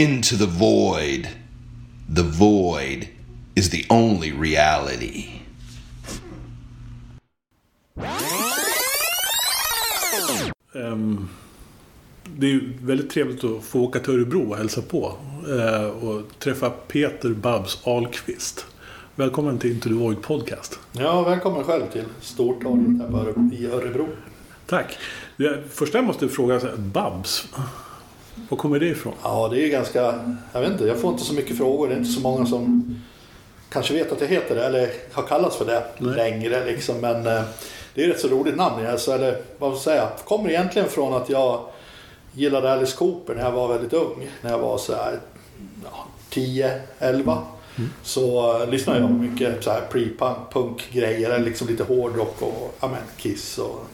into the void. The void is the only reality. Ehm, det är ju väldigt trevligt att få åka till Örebro och hälsa på. eh, och träffa Peter Babs Ahlqvist. Välkommen till Into the Void Podcast. Ja, välkommen själv till Stortorget här i Örebro. Tack. Det första jag måste fråga, Babs. Var kommer det ifrån? Ja, det är ganska... Jag vet inte, jag får inte så mycket frågor. Det är inte så många som kanske vet att jag heter det eller har kallats för det Nej. längre. Liksom. Men eh, det är ett så roligt namn. Alltså, eller vad ska jag säga? kommer egentligen från att jag gillade Alice Cooper när jag var väldigt ung. När jag var så här, ja, 10, 11. Så uh, lyssnade jag på mycket så här pre-punk eller liksom lite hårdrock och ja, men, Kiss och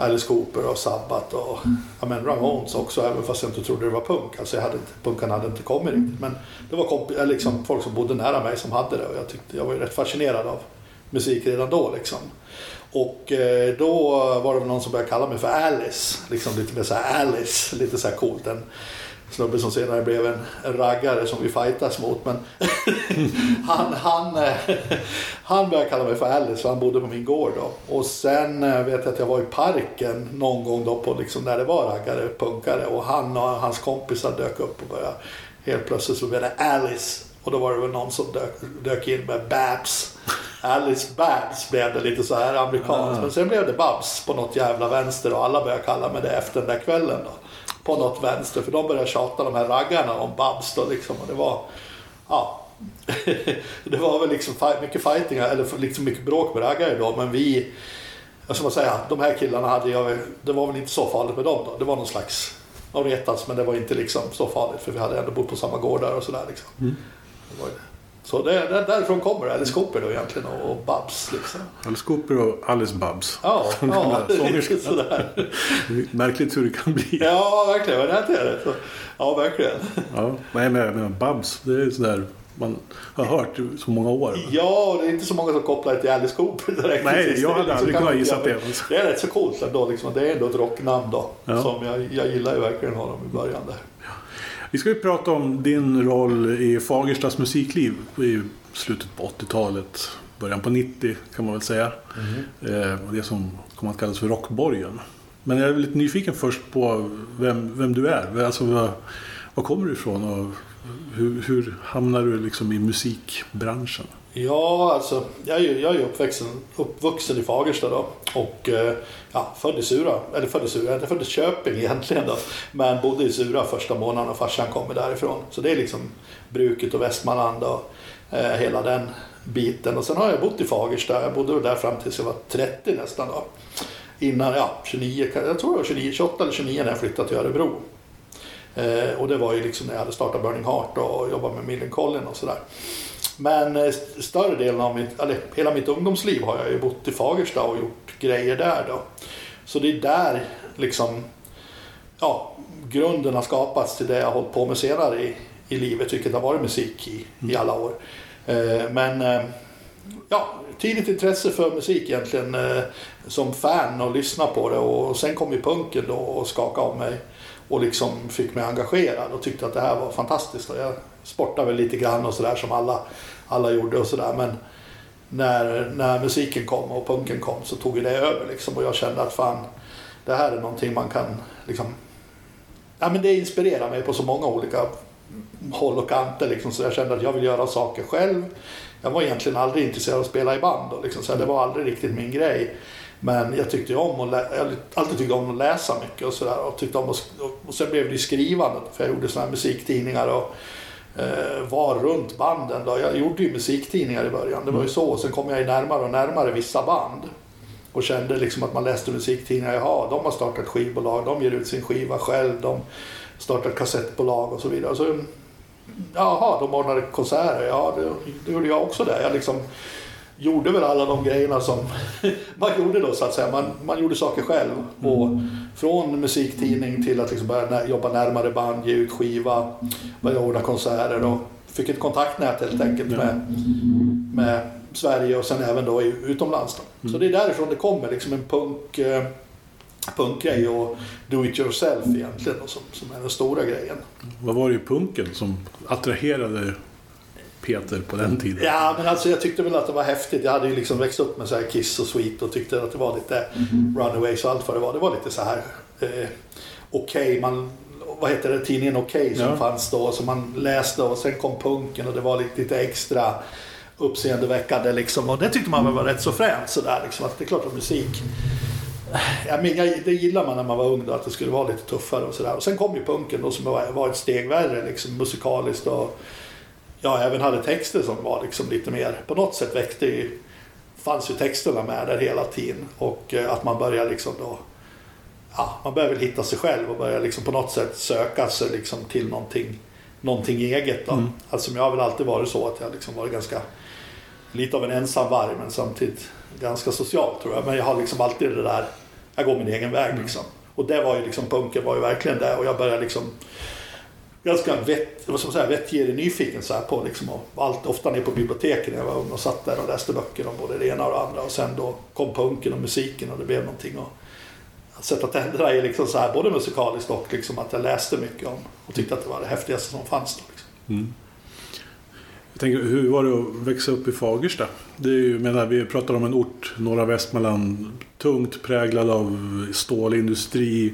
Alice Cooper och Sabbath och ja, men Ramones också, även fast jag inte trodde det var punk. Alltså jag hade inte, punkarna hade inte kommit riktigt. Men det var komp- liksom folk som bodde nära mig som hade det och jag, tyckte, jag var ju rätt fascinerad av musik redan då. Liksom. Och eh, då var det väl någon som började kalla mig för Alice. Liksom lite mer så här Alice, lite så här coolt. En snubbe som senare blev en, raggare som vi fightas mot. Men han, han, eh, han började kalla mig för Alice för han bodde på min gård då. Och sen eh, vet jag att jag var i parken någon gång då på liksom när det var raggare, punkare. Och han och hans kompisar dök upp och började helt plötsligt så blev det Alice. Och då var det väl någon som dök, dök in med Babs. Alice Babs blev det lite så här amerikanskt. Ah. Men sen blev det Babs på något jävla vänster och alla började kalla mig det efter den där kvällen då. På något vänster. För de började tjata de här raggarna om Babs då liksom. Och det var, ja. det var väl liksom mycket fightingar, eller liksom mycket bråk med raggare då. Men vi, ska man säga, de här killarna hade jag, det var väl inte så farligt med dem då. Det var någon slags, de retas men det var inte liksom så farligt. För vi hade ändå bott på samma gårdar och sådär liksom. Det det. Så det, där, därifrån kommer det, Alice Cooper då egentligen och, och Babs liksom. Alice Cooper och Alice Babs. Ja, ja lite sådär. Märkligt hur det kan bli. Ja, verkligen. Men det är det. Så, ja, verkligen. Ja, nej, men jag menar, Babs, det är sådär man har hört så många år. Ja, det är inte så många som kopplar det till Alice Cooper direkt. Nej, jag Det hade aldrig kunnat gissa det. Det är rätt så coolt ändå. Liksom. Det är ändå ett rocknamn då. Ja. Som jag, jag gillar ju verkligen honom i början där. Vi ska ju prata om din roll i Fagerstas musikliv i slutet på 80-talet, början på 90 kan man väl säga. Och det som kommer att kallas för Rockborgen. Men jag är lite nyfiken först på vem, vem du är. Alltså, var, var kommer du ifrån och hur, hur hamnar du liksom i musikbranschen? Ja, alltså jag är ju, jag är uppvuxen, uppvuxen i Fagersta då. Och eh, ja, född i Sura. Eller född i Sura, jag är född i Köping egentligen då. Men bodde i Sura första månaden och farsan kommer därifrån. Så det är liksom bruket och Västmanland och eh, hela den biten. Och sen har jag bott i Fagersta. Jag bodde där fram tills jag var 30 nästan då. Innan, ja, 29, jag tror jag var 29, 28 eller 29 när jag flyttade till Örebro. Eh, och det var ju liksom när jag hade startat Burning Heart och jobbat med Millencolin och sådär. Men eh, större delen av mitt, eller hela mitt ungdomsliv har jag ju bott i Fagersta och gjort grejer där då. Så det är där liksom, ja, grunden har skapats till det jag har hållit på med senare i, i livet, vilket har varit musik i, i alla år. Eh, men eh, ja, tidigt intresse för musik egentligen eh, som fan och lyssna på det och sen kom ju punken då och skakade av mig och liksom fick mig engagerad och tyckte att det här var fantastiskt. Och jag sportade väl lite grann och sådär som alla, alla gjorde och sådär men när, när musiken kom och punken kom så tog det över liksom och jag kände att fan det här är någonting man kan liksom Ja men det inspirerar mig på så många olika håll och kanter liksom, så jag kände att jag vill göra saker själv. Jag var egentligen aldrig intresserad av att spela i band och liksom, så det var aldrig riktigt min grej. Men jag tyckte om att, lä- alltid tyckt om att läsa mycket och sådär. Och, tyckte om att, sk- och sen blev det ju skrivandet, för jag gjorde sådana här musiktidningar och eh, var runt banden. Då. Jag gjorde ju musiktidningar i början, det var ju så. Och sen kom jag ju närmare och närmare vissa band. Och kände liksom att man läste musiktidningar, jaha, de har startat skivbolag, de ger ut sin skiva själv, de startar kassettbolag och så vidare. Så, jaha, de ordnade konserter, ja det, det gjorde jag också där. Jag liksom gjorde väl alla de grejerna som man gjorde då så att säga. Man, man gjorde saker själv. Och från musiktidning till att liksom börja jobba närmare band, ge ut skiva, börja ordna konserter och fick ett kontaktnät helt enkelt med, med Sverige och sen även då utomlands. Då. Så det är därifrån det kommer, liksom en punk, eh, punkgrej och do it yourself egentligen och som, som är den stora grejen. Vad var det i punken som attraherade Peter på den tiden? Ja, men alltså jag tyckte väl att det var häftigt. Jag hade ju liksom växt upp med så här Kiss och Sweet och tyckte att det var lite Runaways och allt vad det var. Det var lite så här eh, okej, man vad heter det, tidningen Okej som Ja. fanns då som man läste och sen kom punken och det var lite, lite extra uppseendeväckande liksom och det tyckte man väl var rätt så fränt sådär liksom att det är klart att musik jag men, jag, det gillar man när man var ung då, att det skulle vara lite tuffare och sådär. Och sen kom ju punken då som var, var ett steg värre liksom musikaliskt och jag även hade texter som var liksom lite mer, på något sätt väckte ju, fanns ju texterna med där hela tiden och eh, att man börjar liksom då ja, man börjar väl hitta sig själv och börjar liksom på något sätt söka sig liksom till någonting, någonting eget. Då. Mm. Alltså, jag har väl alltid varit så att jag liksom varit ganska lite av en ensam varg men samtidigt ganska social tror jag. Men jag har liksom alltid det där, jag går min egen väg liksom. Och det var ju liksom, punken var ju verkligen det och jag började liksom ganska vett, vad ska man säga, vettgirig nyfiken så här på liksom, och allt, ofta ner på biblioteket när jag var ung och satt där och läste böcker om både det ena och det andra och sen då kom punken och musiken och det blev någonting och sätta tänderna i liksom så här, både musikaliskt och liksom att jag läste mycket om och tyckte att det var det häftigaste som fanns. Då, liksom. Mm. Tänker, hur var det att växa upp i Fagersta? Det är ju, menar, vi pratar om en ort, norra Västmanland, tungt präglad av stålindustri,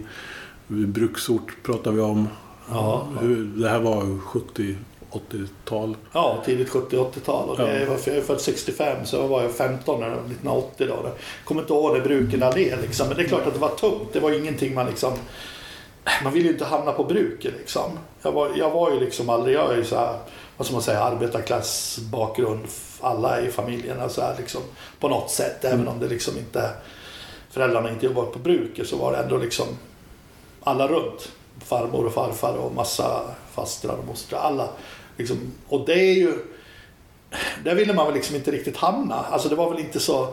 bruksort pratar vi om. Ja, Hur, det här var 70 80-tal. Ja, tidigt 70-80-tal. Och det Ja. var, jag är född 65 så jag var jag 15 när 1980. Då. Jag kommer inte ihåg det bruken allé liksom. Men det är klart att det var tungt. Det var ingenting man liksom... Man ville ju inte hamna på bruket liksom. Jag var, jag var ju liksom aldrig... Jag är ju så här, vad ska man säga, arbetarklassbakgrund. Alla i familjen är så här liksom. På något sätt. Även om det liksom inte... Föräldrarna inte jobbade på bruket så var det ändå liksom alla runt. Farmor och farfar och massa fastrar och mostrar. Alla. Liksom, och det är ju... Där ville man väl liksom inte riktigt hamna. Alltså det var väl inte så...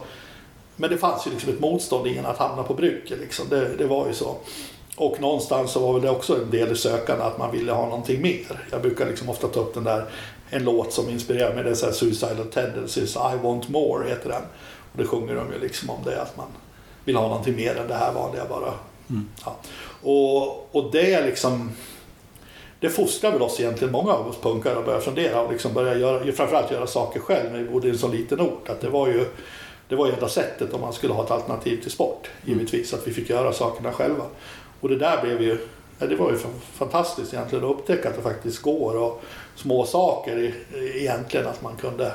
Men det fanns ju liksom ett motstånd i att hamna på bruket. Liksom. Det, det var ju så. Och någonstans så var det också en del i sökande att man ville ha någonting mer. Jag brukar liksom ofta ta upp den där, en låt som inspirerar mig. Det är så här Suicidal Tendencies, I Want More heter den. Och det sjunger de ju liksom om det att man vill ha någonting mer än det här vanliga bara. Ja. Och, och det är liksom det fostrar väl oss egentligen, många av oss punkare, att börja fundera och liksom börja göra, framförallt göra saker själv när vi bodde i en så liten ort. Att det var ju det var ju enda sättet om man skulle ha ett alternativ till sport. Givetvis att vi fick göra sakerna själva. Och det där blev ju, ja, det var ju fantastiskt egentligen att upptäcka att det faktiskt går och små saker i- egentligen att man kunde,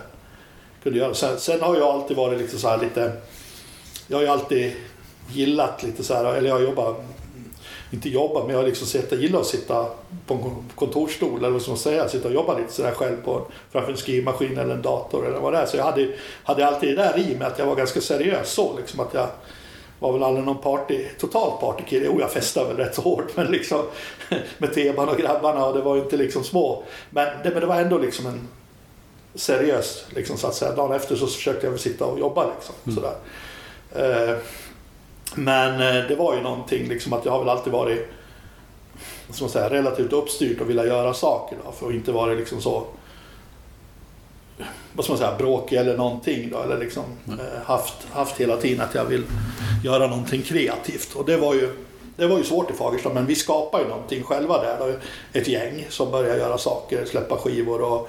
kunde göra. Sen, sen har jag alltid varit lite så här lite, jag har ju alltid gillat lite så här, eller jag har jobbat inte jobba, men jag har liksom gillar att sitta på en kontorsstol eller vad ska man säga, sitta och jobba lite sådär själv på, framför en skrivmaskin eller en dator eller vad det är. Så jag hade, hade alltid det där i mig att jag var ganska seriös så liksom att jag var väl aldrig någon party, totalt partykille. Jo, jag festade väl rätt så hårt men liksom med teban och grabbarna och det var ju inte liksom små. Men det, men det var ändå liksom en seriös, liksom så att säga. Dagen efter så försökte jag väl sitta och jobba liksom. Sådär. Eh, men eh, det var ju någonting liksom att jag har väl alltid varit ska man säga, relativt uppstyrt och vilja göra saker då, för att inte vara liksom så vad ska man säga, bråkig eller någonting då, eller liksom eh, haft, haft hela tiden att jag vill göra någonting kreativt. Och det var ju, det var ju svårt i Fagersta, men vi skapade ju någonting själva där. Då. Ett gäng som började göra saker, släppa skivor och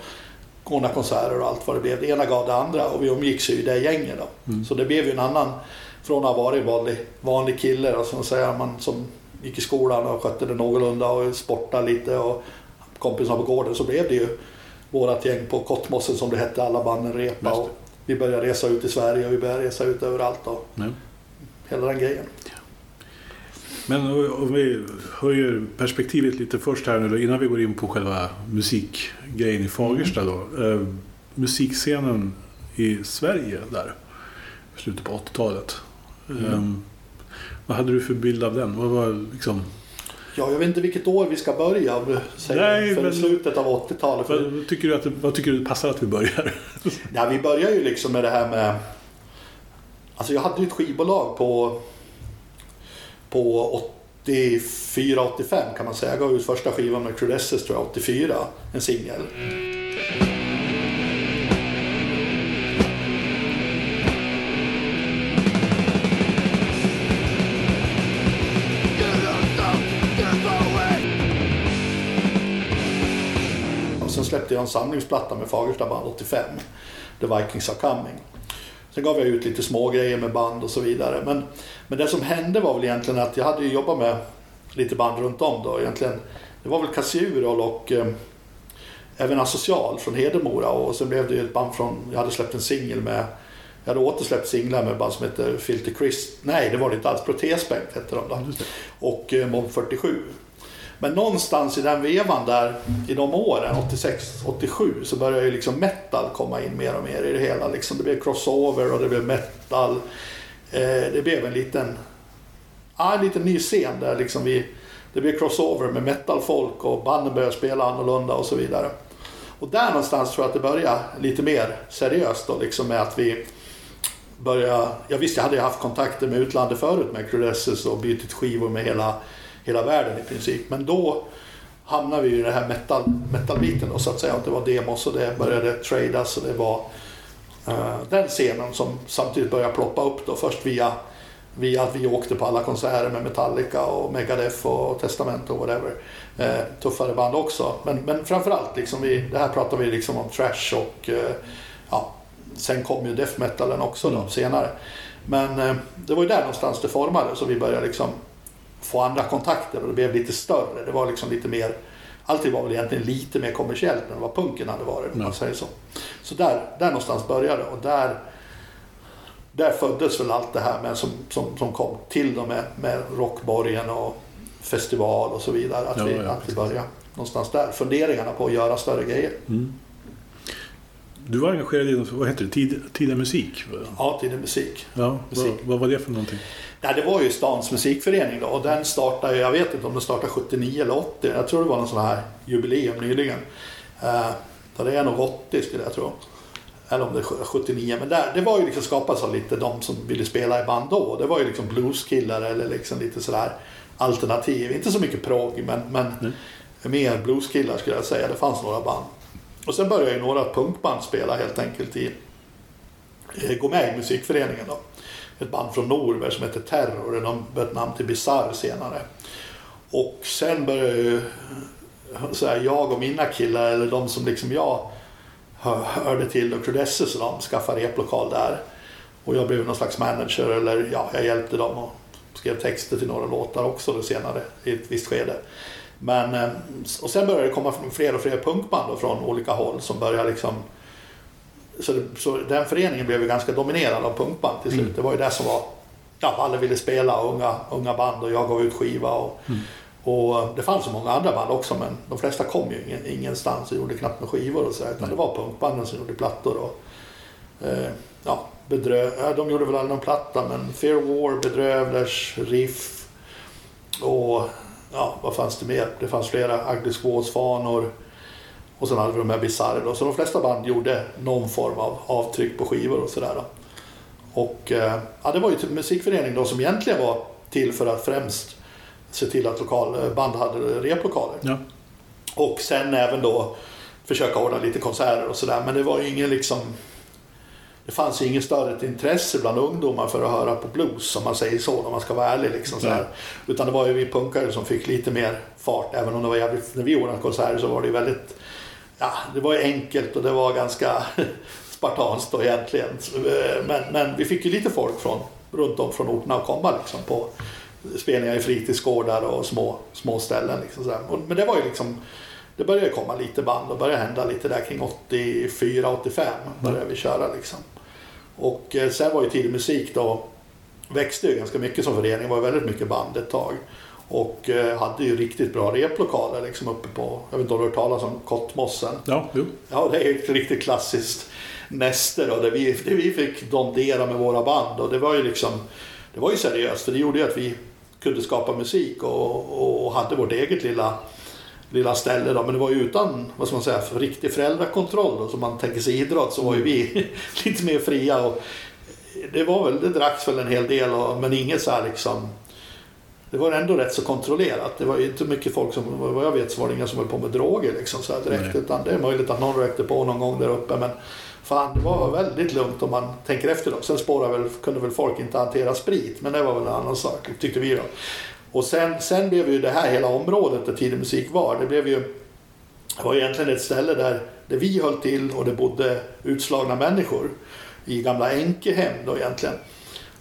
ordna konserter och allt vad det blev. Det ena gav det andra och vi umgicks ju i det gänget då. Så det blev ju en annan, från att ha varit vanlig, vanlig kille då, som, säga, man, som gick i skolan och skötte det någorlunda och sportade lite och kompisarna på gården så blev det ju vårat gäng på Kottmossen som det hette, alla banden repa och vi började resa ut i Sverige och vi började resa ut överallt och Ja. hela den grejen. Men om vi höjer perspektivet lite först här nu innan vi går in på själva musikgrejen i Fagersta då. Eh, musikscenen i Sverige där, slutet på 80-talet. Eh, vad hade du för bild av den? Vad var liksom, Ja, jag vet inte vilket år vi ska börja, om du säger Nej, för men- slutet av 80-talet. För vad, tycker du att vad tycker du passar att vi börjar? Ja, vi börjar ju liksom med det här med... Alltså jag hade ju ett skivbolag på, på 84-85 kan man säga. Jag gav ut första skivan med Crudesses tror jag, 84. En singel. Samlingsplatta med Fagersta band 85. The Vikings Are Coming. Sen gav jag ut lite små grejer med band och så vidare. Men, men det som hände var väl egentligen att jag hade ju jobbat med lite band runt om då egentligen. Det var väl Casiurol och eh, även Asocial från Hedemora och sen blev det ju ett band från, jag hade släppt en singel med jag hade återsläppt singlar med band som heter Filter Chris. Nej, det var det inte alls. Protesbänk hette de då. Och eh, Mob 47. Men någonstans i den vevan där, i de åren, 86-87, så började ju liksom metal komma in mer och mer i det hela. Liksom det blev crossover och det blev metal. Eh, det blev en liten, ah, en liten ny scen där liksom vi, det blev crossover med metalfolk och banden började spela annorlunda och så vidare. Och där någonstans tror jag att det började lite mer seriöst då, liksom med att vi började, jag visste jag hade haft kontakter med utlandet förut med Crudesses och bytt skivor med hela hela världen i princip. Men då hamnade vi i den här metal, metalbiten då, så att säga. Att det var demos och det började tradas och det var uh, den scenen som samtidigt började ploppa upp då. Först via, via att vi åkte på alla konserter med Metallica och Megadeth och Testament och whatever. Uh, tuffare band också. Men, men framförallt, liksom vi, det här pratar vi liksom om trash och uh, ja, sen kom ju death metalen också då, mm. senare. Men det var ju där någonstans det formades och vi började liksom få andra kontakter och det blev lite större. Det var liksom lite mer, allting var väl egentligen lite mer kommersiellt än vad punken hade varit. Man säger så så där, där någonstans började och där, där föddes väl allt det här med, som, som, som kom till och med, med Rockborgen och festival och så vidare. Att, ja, vi, ja, att vi började någonstans där. Funderingarna på att göra större grejer. Mm. Du var engagerad i vad heter det, Tid, Tida Musik? Ja, Tida Musik. Ja, musik. Vad, vad var det för någonting? Ja, det var ju stans musikförening då och den startade, jag vet inte om den startade 79 eller 80. Jag tror det var någon sån här jubileum nyligen. Uh, det är nog 80 skulle jag tro. Eller om det är 79. Men där, det var ju liksom skapat av lite de som ville spela i band då. Det var ju liksom blueskillar eller liksom lite sådär alternativ. Inte så mycket prog men, men mm. mer blueskillar skulle jag säga. Det fanns några band. Och sen började ju några punkband spela helt enkelt i, eh, gå med i musikföreningen då ett band från Norberg som heter Terror. De bytte namn till Bizarre senare. Och sen började ju eh, så här, jag och mina killar, eller de som liksom jag hörde till och Crudesses och de skaffade replokal där. Och jag blev någon slags manager eller ja, jag hjälpte dem och skrev texter till några låtar också senare i ett visst skede. Men, eh, och sen började det komma fler och fler punkband från olika håll som började liksom så, så den föreningen blev ju ganska dominerad av punkband till slut. Mm. Det var ju det som var, ja, alla ville spela, unga, unga band och jag gav ut skiva. Och, mm. och det fanns så många andra band också men de flesta kom ju ingen, ingenstans och gjorde knappt med skivor och så utan mm. det var punkbanden som gjorde plattor. Och, eh, ja, bedröv, ja, de gjorde väl aldrig någon platta men Fear War, Bedrövlers, Riff och ja, vad fanns det mer? Det fanns flera Ugly Squads-fanor. Och sen hade vi de här Bizarre då. Så de flesta band gjorde någon form av avtryck på skivor och sådär. Och eh, ja, det var ju typ musikförening då som egentligen var till för att främst se till att lokal, eh, band hade replokaler. Ja. Och sen även då försöka ordna lite konserter och sådär. Men det var ju ingen liksom det fanns ju inget större intresse bland ungdomar för att höra på blues om man säger så, om man ska vara ärlig. Liksom, så här. Utan det var ju vi punkare som fick lite mer fart. Även om det var jävligt, när vi ordnade konserter så var det ju väldigt ja, det var enkelt och det var ganska spartanskt då egentligen. Men, men vi fick ju lite folk från, runt om från orterna att komma liksom på spelningar i fritidsgårdar och små, små ställen. Liksom så Men det var ju liksom, det började komma lite band och började hända lite där kring 84-85 började vi köra liksom. Och eh, sen var ju tidig musik då växte ju ganska mycket som förening. Det var väldigt mycket band ett tag. Och eh, hade ju riktigt bra replokaler liksom uppe på, jag vet inte om du har hört talas om Kottmossen? Ja, jo. Ja, det är ett riktigt klassiskt näste då, där vi, där vi fick dondera med våra band. Och det var ju liksom, det var ju seriöst för det gjorde ju att vi kunde skapa musik och, och hade vårt eget lilla, lilla ställe då. Men det var ju utan, vad ska man säga, riktig föräldrakontroll då. Som man tänker sig idrott så var ju vi lite mer fria. Och det var väl, det dracks väl en hel del och, men inget så här liksom det var ändå rätt så kontrollerat. Det var ju inte mycket folk som, vad jag vet så var det inga som höll på med droger liksom så direkt. Utan det är möjligt att någon rökte på någon gång där uppe. Men fan, det var väldigt lugnt om man tänker efter då. Sen spårar väl, kunde väl folk inte hantera sprit. Men det var väl en annan sak, tyckte vi då. Och sen, sen blev ju det här hela området där tidig musik var. Det blev ju Det var egentligen ett ställe där, där vi höll till och det bodde utslagna människor i gamla änkehem då egentligen.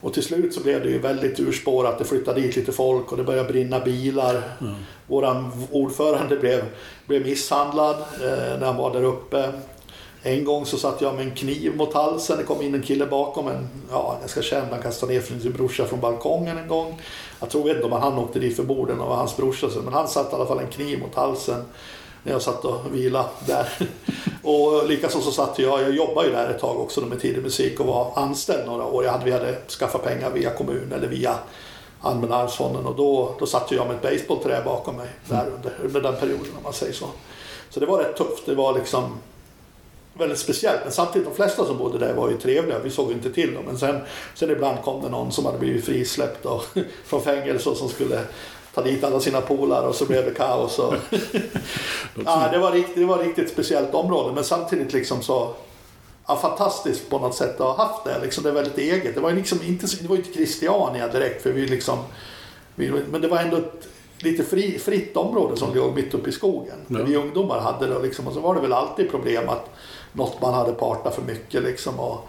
Och till slut så blev det ju väldigt urspårat. Det flyttade dit lite folk och det började brinna bilar. Mm. Våran ordförande blev, blev misshandlad eh, när han var där uppe. En gång så satt jag med en kniv mot halsen. Det kom in en kille bakom en, ja, ganska känd. Han kastade ner sin brorsa från balkongen en gång. Jag tror inte om han åkte dit för borden och var hans brorsa. Men han satt i alla fall en kniv mot halsen när jag satt och vila där. och likaså så satt jag, jag jobbade ju där ett tag också med tidig musik och var anställd några år. Jag hade, vi hade skaffat pengar via kommun eller via Allmänna arvsfonden och då, då satt jag med ett baseballträ bakom mig där under, under den perioden om man säger så. Så det var rätt tufft. Det var liksom väldigt speciellt. Men samtidigt, de flesta som bodde där var ju trevliga. Vi såg inte till dem. Men sen, sen ibland kom det någon som hade blivit frisläppt och, från fängelse och som skulle ta dit alla sina polare och så blev det kaos. Och ja, det, var riktigt, det var riktigt speciellt område. Men samtidigt liksom så ja, fantastiskt på något sätt att ha haft det. Liksom, det är väldigt eget. Det var, liksom inte, det var inte Christiania direkt. För vi liksom, vi, men det var ändå ett lite fri, fritt område som låg mitt uppe i skogen. Ja. Vi ungdomar hade det liksom, och så var det väl alltid problem att något man hade partat för mycket liksom. Och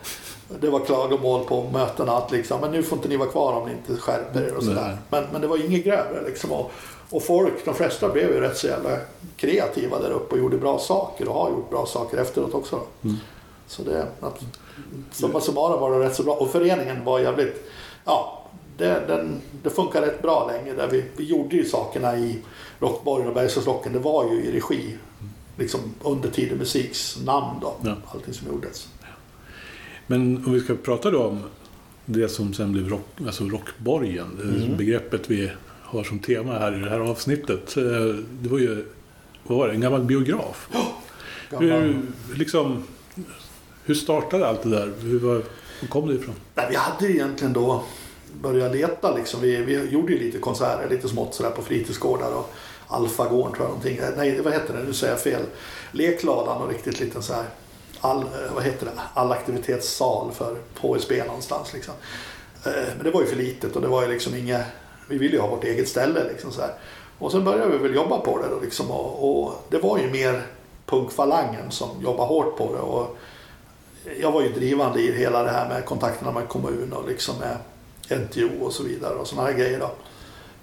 det var klagomål på mötena att liksom, men nu får inte ni vara kvar om ni inte skärper er och sådär. Men, men det var inget grövre liksom. Och, och folk, de flesta blev ju rätt så jävla kreativa där uppe och gjorde bra saker och har gjort bra saker efteråt också. Mm. Så det, att, summa summarum var det rätt så bra. Och föreningen var jävligt, ja, det, den, det funkar rätt bra länge. Där vi, vi gjorde ju sakerna i Rockborgen och Bergslagsrocken, det var ju i regi liksom under Tidig Musiks namn då, ja. allting som gjordes. Men om vi ska prata då om det som sen blev rock, alltså Rockborgen, mm. begreppet vi har som tema här i det här avsnittet. Eh, det var ju, vad var det, en gammal biograf. Oh, gammal. Hur, liksom, hur startade allt det där? Hur, var, var kom det ifrån? Nej, vi hade egentligen då börjat leta. Liksom. Vi, vi gjorde ju lite konserter, lite smått sådär på fritidsgårdar. Och Alfagården tror jag någonting. Eh, nej, vad heter det? Nu säger jag fel. Lekladan och riktigt liten så här all, eh, vad heter det, allaktivitetssal för HSB någonstans. Liksom. Eh, men det var ju för litet och det var ju liksom inga, vi ville ju ha vårt eget ställe. Liksom så här. Och sen började vi väl jobba på det då, liksom, och, och, det var ju mer punkfalangen som jobbade hårt på det. Och jag var ju drivande i hela det här med kontakterna med kommun och liksom med NTO och så vidare och sådana här grejer. Då.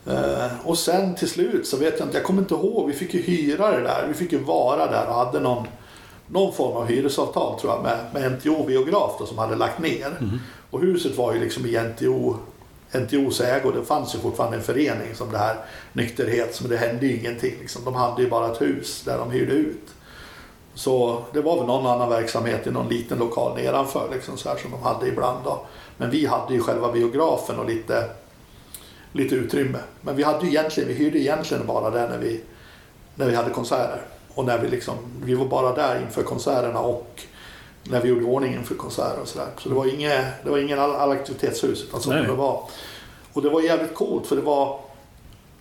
Eh, och sen till slut så vet jag inte, jag kommer inte ihåg, vi fick ju hyra det där, vi fick ju vara där och hade någon någon form av hyresavtal tror jag med, med NTO Biograf då, som hade lagt ner. Mm. Och huset var ju liksom i NTO, NTOs ägo. Det fanns ju fortfarande en förening som det här nykterhets, men det hände ju ingenting. Liksom. De hade ju bara ett hus där de hyrde ut. Så det var väl någon annan verksamhet i någon liten lokal nedanför liksom, så här, som de hade ibland. Då. Men vi hade ju själva biografen och lite, lite utrymme. Men vi, hade ju egentligen, vi hyrde egentligen bara det när vi, när vi hade konserter. Och när vi, liksom, vi var bara där inför konserterna och när vi gjorde ordning inför konserter och sådär. Så det var inget, det var ingen all, aktivitetshus utan så det var. Och det var jävligt coolt för det var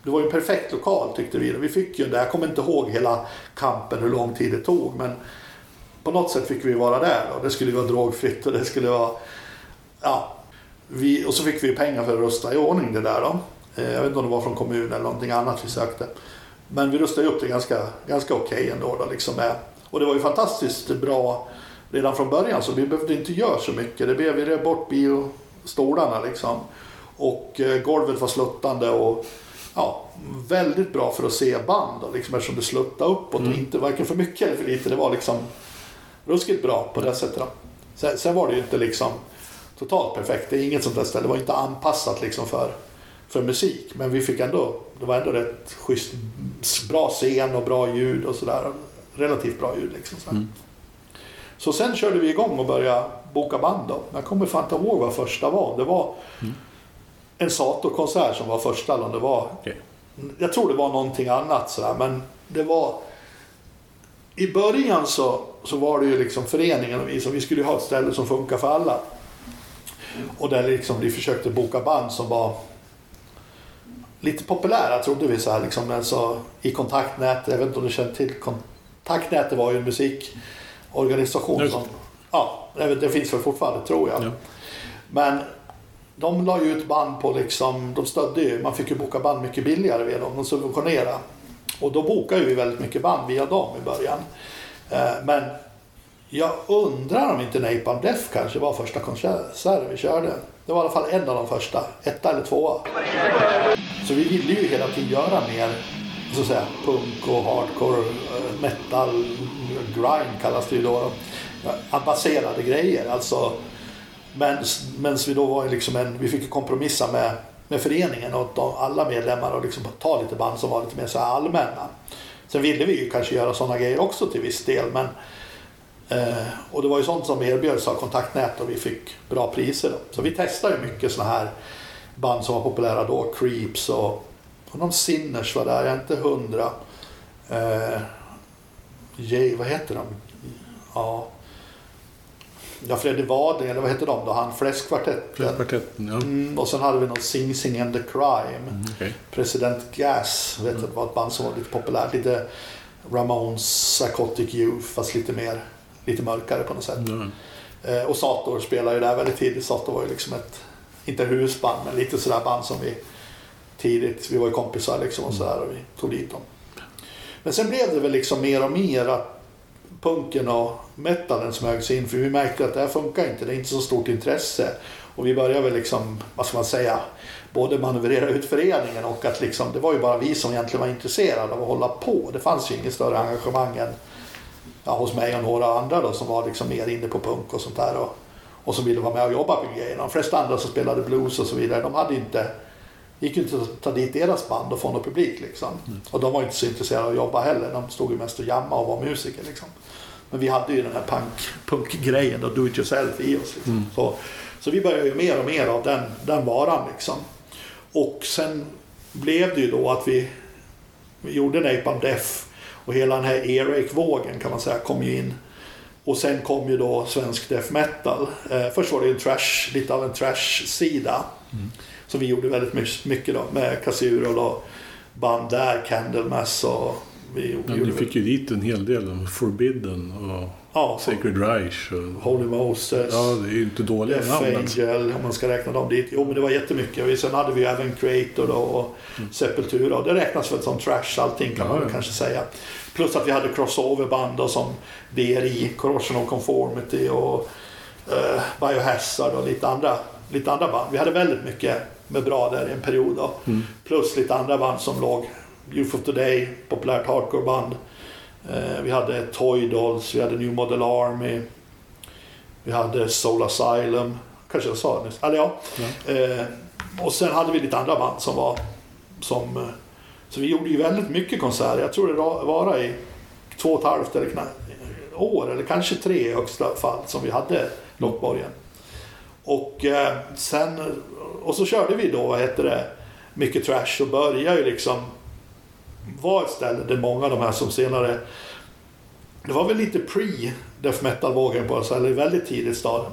det var en perfekt lokal tyckte vi. Vi fick ju det, jag kommer inte ihåg hela kampen hur lång tid det tog men på något sätt fick vi vara där och det skulle vara drogfritt och det skulle vara ja, vi, och så fick vi pengar för att rusta i ordning det där då. Eh, jag vet inte om det var från kommunen eller någonting annat vi sökte. Men vi rustade upp det ganska, ganska okej okay ändå. Då, liksom. Och det var ju fantastiskt bra redan från början så vi behövde inte göra så mycket. Det blev, vi rev bort biostolarna liksom. Och eh, golvet var sluttande och ja, väldigt bra för att se band då, liksom, eftersom det sluttade uppåt mm. och inte varken för mycket eller för lite. Det var liksom ruskigt bra på det sättet. Sen, sen, var det ju inte liksom totalt perfekt. Det är inget sånt där ställe. Det var inte anpassat liksom för för musik. Men vi fick ändå, det var ändå rätt schysst, bra scen och bra ljud och sådär. Relativt bra ljud liksom. Så, mm. så sen körde vi igång och började boka band då. Jag kommer fan inte ihåg vad första var. Det var mm. en Sato-konsert som var första eller det var. Okay. Jag tror det var någonting annat sådär men det var i början så, så var det ju liksom föreningen och vi som vi skulle ha ett ställe som funkar för alla. Och där liksom vi försökte boka band som var lite populära trodde vi så här liksom. Alltså, I Kontaktnät, jag vet inte om du känner till Kontaktnät, var ju en musikorganisation som, ja, det finns väl fortfarande tror jag. Ja. Men de la ju ut band på liksom, de stödde ju, man fick ju boka band mycket billigare via dem, de subventionerade. Och då bokade vi väldigt mycket band via dem i början. Eh, men jag undrar om inte Napalm Death kanske var första konserten vi körde. Det var i alla fall en av de första, etta eller tvåa. Så vi ville ju hela tiden göra mer så att säga, punk och hardcore, eh, metal, grind kallas det ju då. Avancerade grejer. Alltså, men vi då var liksom en, vi fick kompromissa med, med föreningen och de, alla medlemmar och liksom ta lite band som var lite mer så här allmänna. Sen ville vi ju kanske göra sådana grejer också till viss del men och det var ju sånt som erbjöds av kontaktnät och vi fick bra priser. Då. Så vi testade ju mycket sådana här band som var populära då, Creeps och, och någon Sinners var där, jag är inte hundra. Eh, Jay, vad heter de? Ja, Ja, Freddy Wading, eller vad hette de då? Han Fläskkvartetten. Fläskkvartetten, ja. Mm, och sen hade vi något Sing Sing and the Crime. Mm, okay. President Gas, vet mm. det var ett band som var lite populärt. Lite Ramones Psychotic Youth, fast lite mer, lite mörkare på något sätt. Mm. Eh, och Sator spelade ju där väldigt tidigt. Sator var ju liksom ett, inte husband, men lite sådär band som vi tidigt, vi var ju kompisar liksom och sådär och vi tog dit dem. Men sen blev det väl liksom mer och mer att punken och metalen smög sig in. För vi märkte att det här funkar inte. Det är inte så stort intresse. Och vi började väl liksom, vad ska man säga, både manövrera ut föreningen och att liksom, det var ju bara vi som egentligen var intresserade av att hålla på. Det fanns ju inget större engagemang än ja, hos mig och några andra då, som var liksom mer inne på punk och sånt där. Och, och som ville vara med och jobba på grejerna. De flesta andra som spelade blues och så vidare, de hade inte gick ju inte att ta dit deras band och få någon publik. Liksom. Mm. Och de var inte så intresserade av att jobba heller. De stod ju mest och jamma och var musiker. Liksom. Men vi hade ju den här punk, punkgrejen, då, do it yourself, i oss. Liksom. Mm. Så, så vi började ju mer och mer av den, den varan. Liksom. Och sen blev det ju då att vi, vi gjorde Napalm Death och hela den här Earache-vågen kan man säga kom ju in. Och sen kom ju då svensk death metal. Eh, först var det en trash, lite av en trash-sida. Mm. Som vi gjorde väldigt mycket då med Kasurol och band där, Candlemass och vi, ja, ni fick ju dit en hel del. Forbidden och ja, Sacred Reich. Och, Holy Moses. Ja, det är ju inte dåliga Death namn. Angel, om man ska räkna dem dit. Jo, men det var jättemycket. Sen hade vi även Creator och mm. Sepultura. Det räknas väl som trash allting kan ja, man ja. kanske säga. Plus att vi hade crossoverband som DRI, Corrosion of Conformity och uh, Biohazard och lite andra, lite andra band. Vi hade väldigt mycket med bra där i en period. Då. Mm. Plus lite andra band som låg Youth of Today, populärt hardcoreband. Eh, vi hade Toy Dolls, vi hade New Model Army. Vi hade Soul Asylum. Kanske jag sa det nyss. Eller ja. Eh, och sen hade vi lite andra band som var... Som, eh, så vi gjorde ju väldigt mycket konserter. Jag tror det var i två och ett halvt eller knappt, år, eller kanske tre i högsta fall, som vi hade Lockborgen. Och eh, sen... Och så körde vi då, vad heter det, mycket trash och började ju liksom var ett ställe där många av de här som senare... Det var väl lite pre death metal-vågen på oss, eller väldigt tidigt stadium.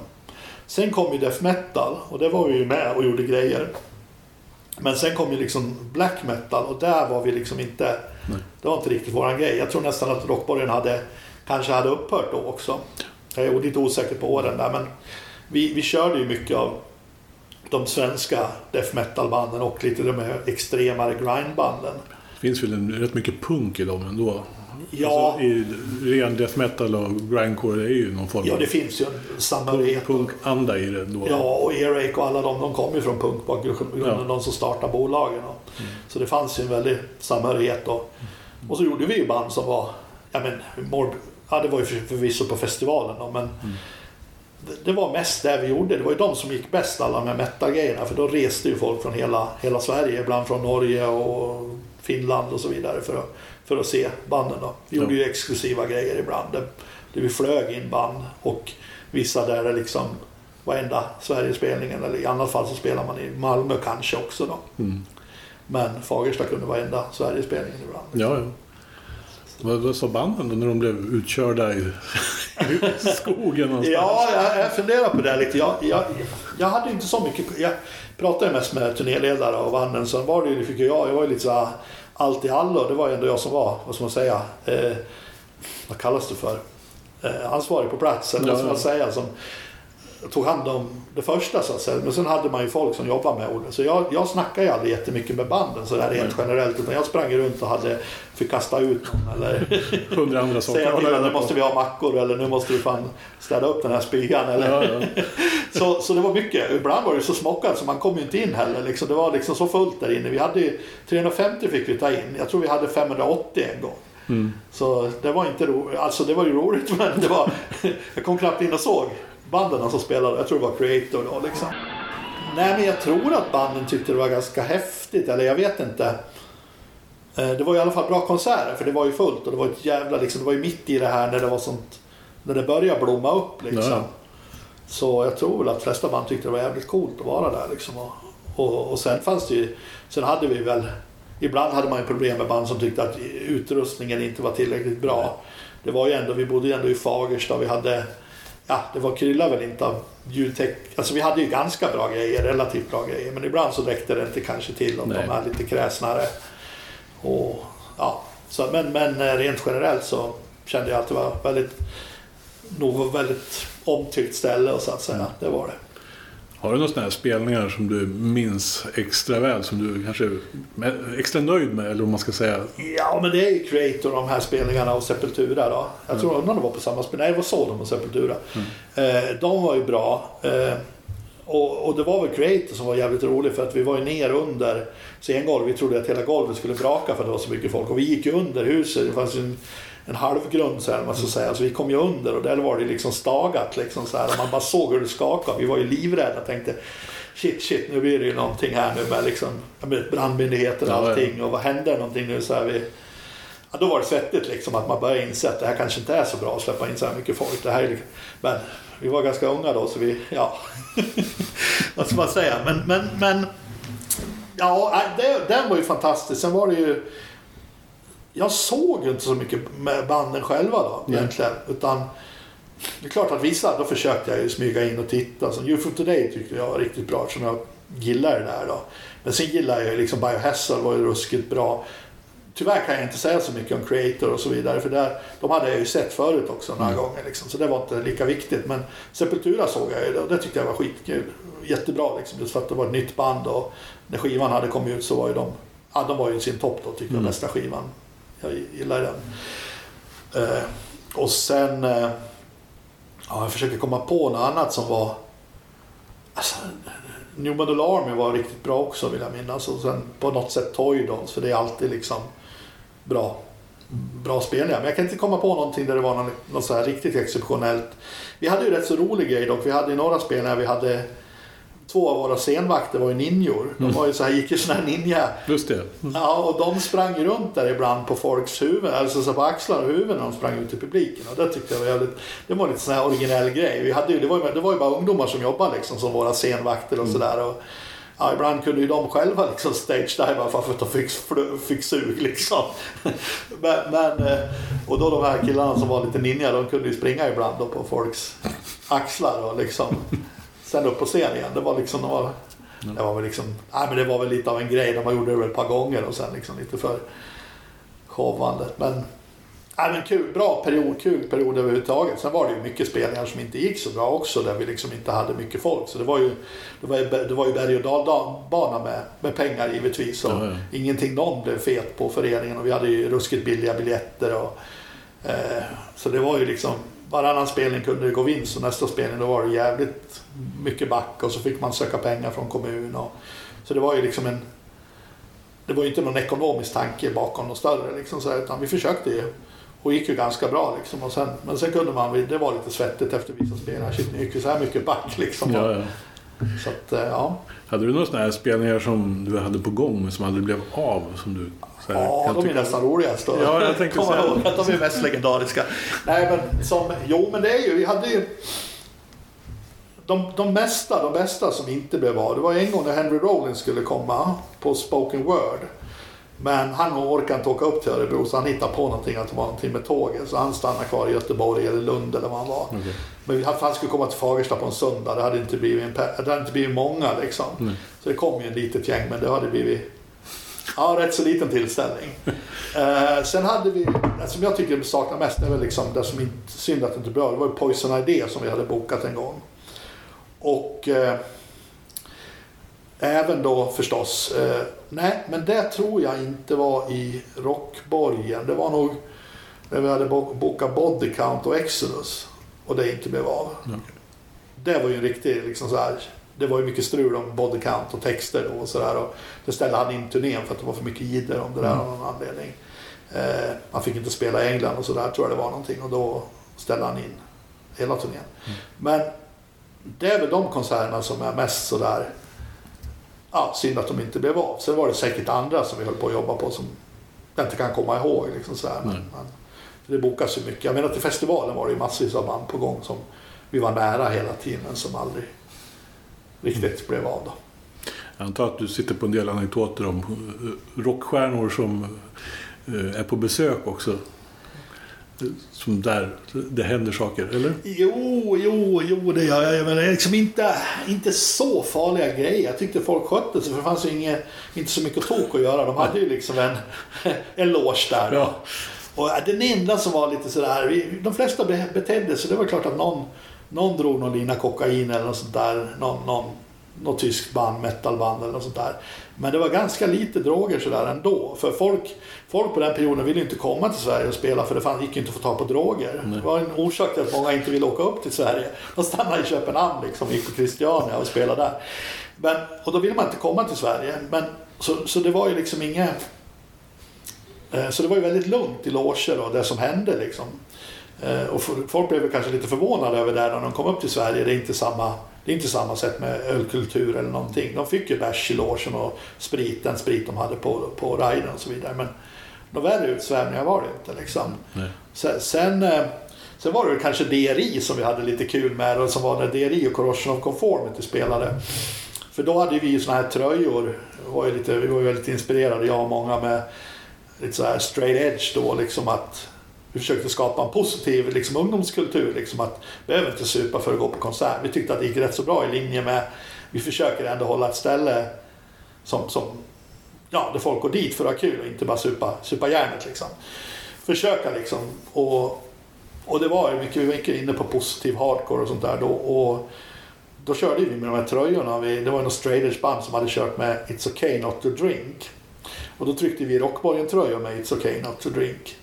Sen kom ju death metal och det var vi ju med och gjorde grejer. Men sen kom ju liksom black metal och där var vi liksom inte... Nej. Det var inte riktigt våran grej. Jag tror nästan att Rockborgen hade, kanske hade upphört då också. Jag är lite osäker på åren där men vi, vi körde ju mycket av de svenska death metal-banden och lite de här extremare grindbanden finns väl en, rätt mycket punk i dem ändå? Ja. Alltså, i ren death metal och grindcore är ju någon form Ja, det finns ju en samhörighet. Punk-anda i det ändå. Ja, och Earache och alla de, de kommer ju från punkbakgrunden, ja. de som startar bolagen. Och, mm. Så det fanns ju en väldig samhörighet. Och, och så gjorde vi ju band som var, ja men, more, ja, det var ju förvisso på festivalen då, men mm. det, det, var mest det vi gjorde. Det var ju de som gick bäst, alla de här metal-grejerna. För då reste ju folk från hela, hela Sverige, ibland från Norge och Finland och så vidare för att, för att se banden. Då. Vi gjorde ju exklusiva grejer ibland där, där vi flög in band och vissa där det liksom var enda Sverigespelningen eller i annat fall så spelar man i Malmö kanske också då. Mm. Men Fagersta kunde vara enda Sverigespelningen ibland. Ja, ja. Vad, sa banden när de blev utkörda i, skogen någonstans? ja, jag, jag funderar på det lite. Jag, jag, jag hade inte så mycket... Jag pratade mest med turnéledare och vannen. Sen var det ju, fick jag, jag var ju lite så allt i allo. Det var ju ändå jag som var, vad ska man säga, eh, vad kallas det för? Eh, ansvarig på plats, eller vad ska man säga? Som, tog hand om det första så att säga. Men sen hade man ju folk som jobbade med Olle. Så jag, jag snackade ju aldrig jättemycket med banden sådär rent generellt. Utan jag sprang runt och hade, fick kasta ut någon eller Hundra andra saker. säga till nu måste vi ha mackor eller nu måste vi fan städa upp den här spyan. Eller? Ja, ja. Så, så det var mycket. Ibland var det så smockat så man kom ju inte in heller. Liksom. Det var liksom så fullt där inne. Vi hade ju, 350 fick vi ta in. Jag tror vi hade 580 en gång. Mm. Så det var inte roligt. Alltså det var ju roligt men det var... jag kom knappt in och såg banden som spelade. Jag tror det var Creator då liksom. Nej men jag tror att banden tyckte det var ganska häftigt. Eller jag vet inte. Eh, Det var i alla fall bra konserter för det var ju fullt och det var ett jävla liksom, det var ju mitt i det här när det var sånt när det började blomma upp liksom. Ja. Så jag tror väl att de flesta band tyckte det var jävligt coolt att vara där liksom. Och, och, och sen fanns det ju, sen hade vi väl, ibland hade man ju problem med band som tyckte att utrustningen inte var tillräckligt bra. Det var ju ändå, vi bodde ju ändå i Fagersta, vi hade, ja det var krylla väl inte av ljudtek, alltså vi hade ju ganska bra grejer, relativt bra grejer. Men ibland så räckte det inte kanske till om Nej. de är lite kräsnare. Och, ja, så, men, men eh, rent generellt så kände jag att det var väldigt, nog var väldigt omtyckt ställe och så att säga. Det var det. Har du några sådana här spelningar som du minns extra väl? Som du kanske är extra nöjd med? Eller vad man ska säga. Ja, men det är ju Creator, de här spelningarna och Sepultura då. Jag tror om det var på samma spel. Nej, det var Sodom och Sepultura. Eh, de var ju bra. Eh, och, och det var väl Creator som var jävligt rolig för att vi var ju ner under scengolvet. Vi trodde att hela golvet skulle braka för att det var så mycket folk. Och vi gick ju under huset. Det fanns ju en, en halvgrund så här, man ska säga. Så vi kom ju under och där var det liksom stagat liksom så här. Och man bara såg hur det skakade. Vi var ju livrädda och tänkte shit, shit, nu blir det ju någonting här nu med liksom med brandmyndigheten och allting. Och vad händer någonting nu så här vi Ja, då var det svettigt liksom att man började inse att det här kanske inte är så bra att släppa in så här mycket folk. Det här är liksom, men vi var ganska unga då så vi, ja. Vad ska man säga? Men, men, men ja, det, den var ju fantastisk. Sen var det ju, jag såg inte så mycket med banden själva då Nej. egentligen. Utan det är klart att vissa, då försökte jag ju smyga in och titta. Så UFO Today tyckte jag var riktigt bra eftersom jag gillar det där då. Men sen gillar jag ju liksom Biohazard var ju ruskigt bra. Tyvärr kan jag inte säga så mycket om Creator och så vidare för där, de hade jag ju sett förut också några gånger liksom, så det var inte lika viktigt. Men Sepultura såg jag ju och det tyckte jag var skitkul. Jättebra liksom, just för att det var ett nytt band och när skivan hade kommit ut så var ju de, ja de var ju sin topp då tyckte jag, Mm. bästa skivan. Jag gillar den. Eh, och sen, eh, ja jag försöker komma på något annat som var, alltså New Model Army var riktigt bra också vill jag minnas. Och sen på något sätt Toy Dolls, för det är alltid liksom bra, bra spelningar. Men jag kan inte komma på någonting där det var något, något så här riktigt exceptionellt. Vi hade ju rätt så rolig grej dock. Vi hade ju några spelningar, vi hade två av våra scenvakter var ju ninjor. De var ju så här, gick ju såna här ninja Just det. Ja, och de sprang runt där ibland på folks huvuden, alltså så på axlar och huvuden när de sprang ut i publiken. Och det tyckte jag var jävligt, det var lite sån här originell grej. Vi hade ju, det, var ju, det var ju bara ungdomar som jobbade liksom som våra scenvakter och sådär. Och, Ja, ibland kunde ju de själva liksom stage-diva för att de fick, fick sug liksom. men, men, eh, och då de här killarna som var lite ninja, de kunde ju springa ibland på folks axlar och liksom sen upp på scen igen. Det var liksom, det var, det var väl liksom, nej men det var väl lite av en grej. De gjorde det väl ett par gånger och sen liksom lite för showande. Men, nej men kul, bra period, kul period överhuvudtaget. Sen var det ju mycket spelningar som inte gick så bra också där vi liksom inte hade mycket folk. Så det var ju, det var ju, det var ju berg och dalbana med, med pengar givetvis. Och Ja, ja. Ingenting någon blev fet på föreningen och vi hade ju ruskigt billiga biljetter. Och, eh, så det var ju liksom varannan spelning kunde det gå vinst och nästa spelning då var det jävligt mycket back och så fick man söka pengar från kommun. Och, så det var ju liksom en... Det var ju inte någon ekonomisk tanke bakom något större liksom så här, utan vi försökte ju. Och gick ju ganska bra liksom. Och sen, men sen kunde man, det var lite svettigt efter vissa spelningar. Shit, nu gick ju så här mycket back liksom. Ja, ja. Så att, eh, ja. Hade du några sådana här spelningar som du hade på gång men som aldrig blev av? Som du, så Ja, de är nästan roligast. då. Ja, jag tänkte säga ihåg att de är mest legendariska. Nej, men som, jo, men det är ju, vi hade ju... De, de mesta, de bästa som inte blev av, det var en gång när Henry Rollins skulle komma på spoken word. Men han orkade inte åka upp till Örebro så han hittade på någonting att det var någonting med tåget. Så han stannade kvar i Göteborg eller Lund eller vad han var. Okej. Men vi- han skulle komma till Fagersta på en söndag. Det hade inte blivit, en, det hade inte blivit många liksom. Nej. Så det kom ju en litet gäng men det hade blivit Ja, rätt så liten tillställning. Eh, sen hade vi, det som jag tycker saknar mest, det är väl liksom det som inte, synd att det inte blev det var ju Poison Idea som vi hade bokat en gång. Och eh, även då förstås, eh, nej men det tror jag inte var i Rockborgen. Det var nog när vi hade bo- bokat Body Count och Exodus och det inte blev av. Okej. Det var ju en riktig, liksom så här, det var ju mycket strul om body count och texter då och sådär. Det ställde han in turnén för att det var för mycket jidder om det där av någon anledning. Eh, han fick inte spela i England och sådär tror jag det var någonting och då ställde han in hela turnén. Men det är väl de konserterna som är mest sådär, ja synd att de inte blev av. Sen var det säkert andra som vi höll på att jobba på som jag inte kan komma ihåg. Liksom sådär. Men, Nej. men, för det bokas ju mycket. Jag menar till festivalen var det ju massvis av band på gång som vi var nära hela tiden men som aldrig riktigt blev av. Då. Jag antar att du sitter på en del anekdoter om eh, rockstjärnor som eh, är på besök också. Som där det händer saker, eller? Jo, jo, jo det gör jag. Men det är liksom inte, inte så farliga grejer. Jag tyckte folk skötte sig för det fanns ju inget, inte så mycket tok att göra. De hade ju liksom en, en loge där. Ja. Och den enda som var lite sådär, de flesta be- betedde sig. Det var klart att någon, någon drog någon lina kokain eller något sånt där. Någon, någon, något tyskt band, metalband eller något sånt där. Men det var ganska lite droger sådär ändå. För folk, folk på den perioden ville inte komma till Sverige och spela för det fann, gick inte att få tag på droger. Det var en orsak till att många inte ville åka upp till Sverige. De stannade i Köpenhamn liksom, gick på Christiania och spelade där. Men, och då ville man inte komma till Sverige. Men, så, så det var ju liksom inget... Eh, Så det var ju väldigt lugnt i loger och det som hände liksom. Eh, Och folk blev kanske lite förvånade över det när de kom upp till Sverige. Det är inte samma, det är inte samma sätt med ölkultur eller någonting. De fick ju bärs i logen och sprit, den sprit de hade på, på riden och så vidare. Men några värre utsvävningar var det inte liksom. Sen, sen, eh, sen var det kanske DRI som vi hade lite kul med och som var när DRI och Corrosion of Conformity spelade. För då hade vi ju såna här tröjor. Var lite, vi var ju väldigt inspirerade, jag och många med lite så här straight edge då liksom att vi försökte skapa en positiv liksom, ungdomskultur. Liksom att behöver inte supa för att gå på konsert. Vi tyckte att det gick rätt så bra i linje med vi försöker ändå hålla ett ställe som, som ja, där folk går dit för att ha kul och inte bara supa, supa järnet liksom. Försöka liksom. Och, och det var ju mycket, mycket inne på positiv hardcore och sånt där då. Och då körde vi med de här tröjorna. Vi, det var något straight edge band som hade kört med It's okay not to drink. Och då tryckte vi Rockborgen-tröjor med It's okay not to drink.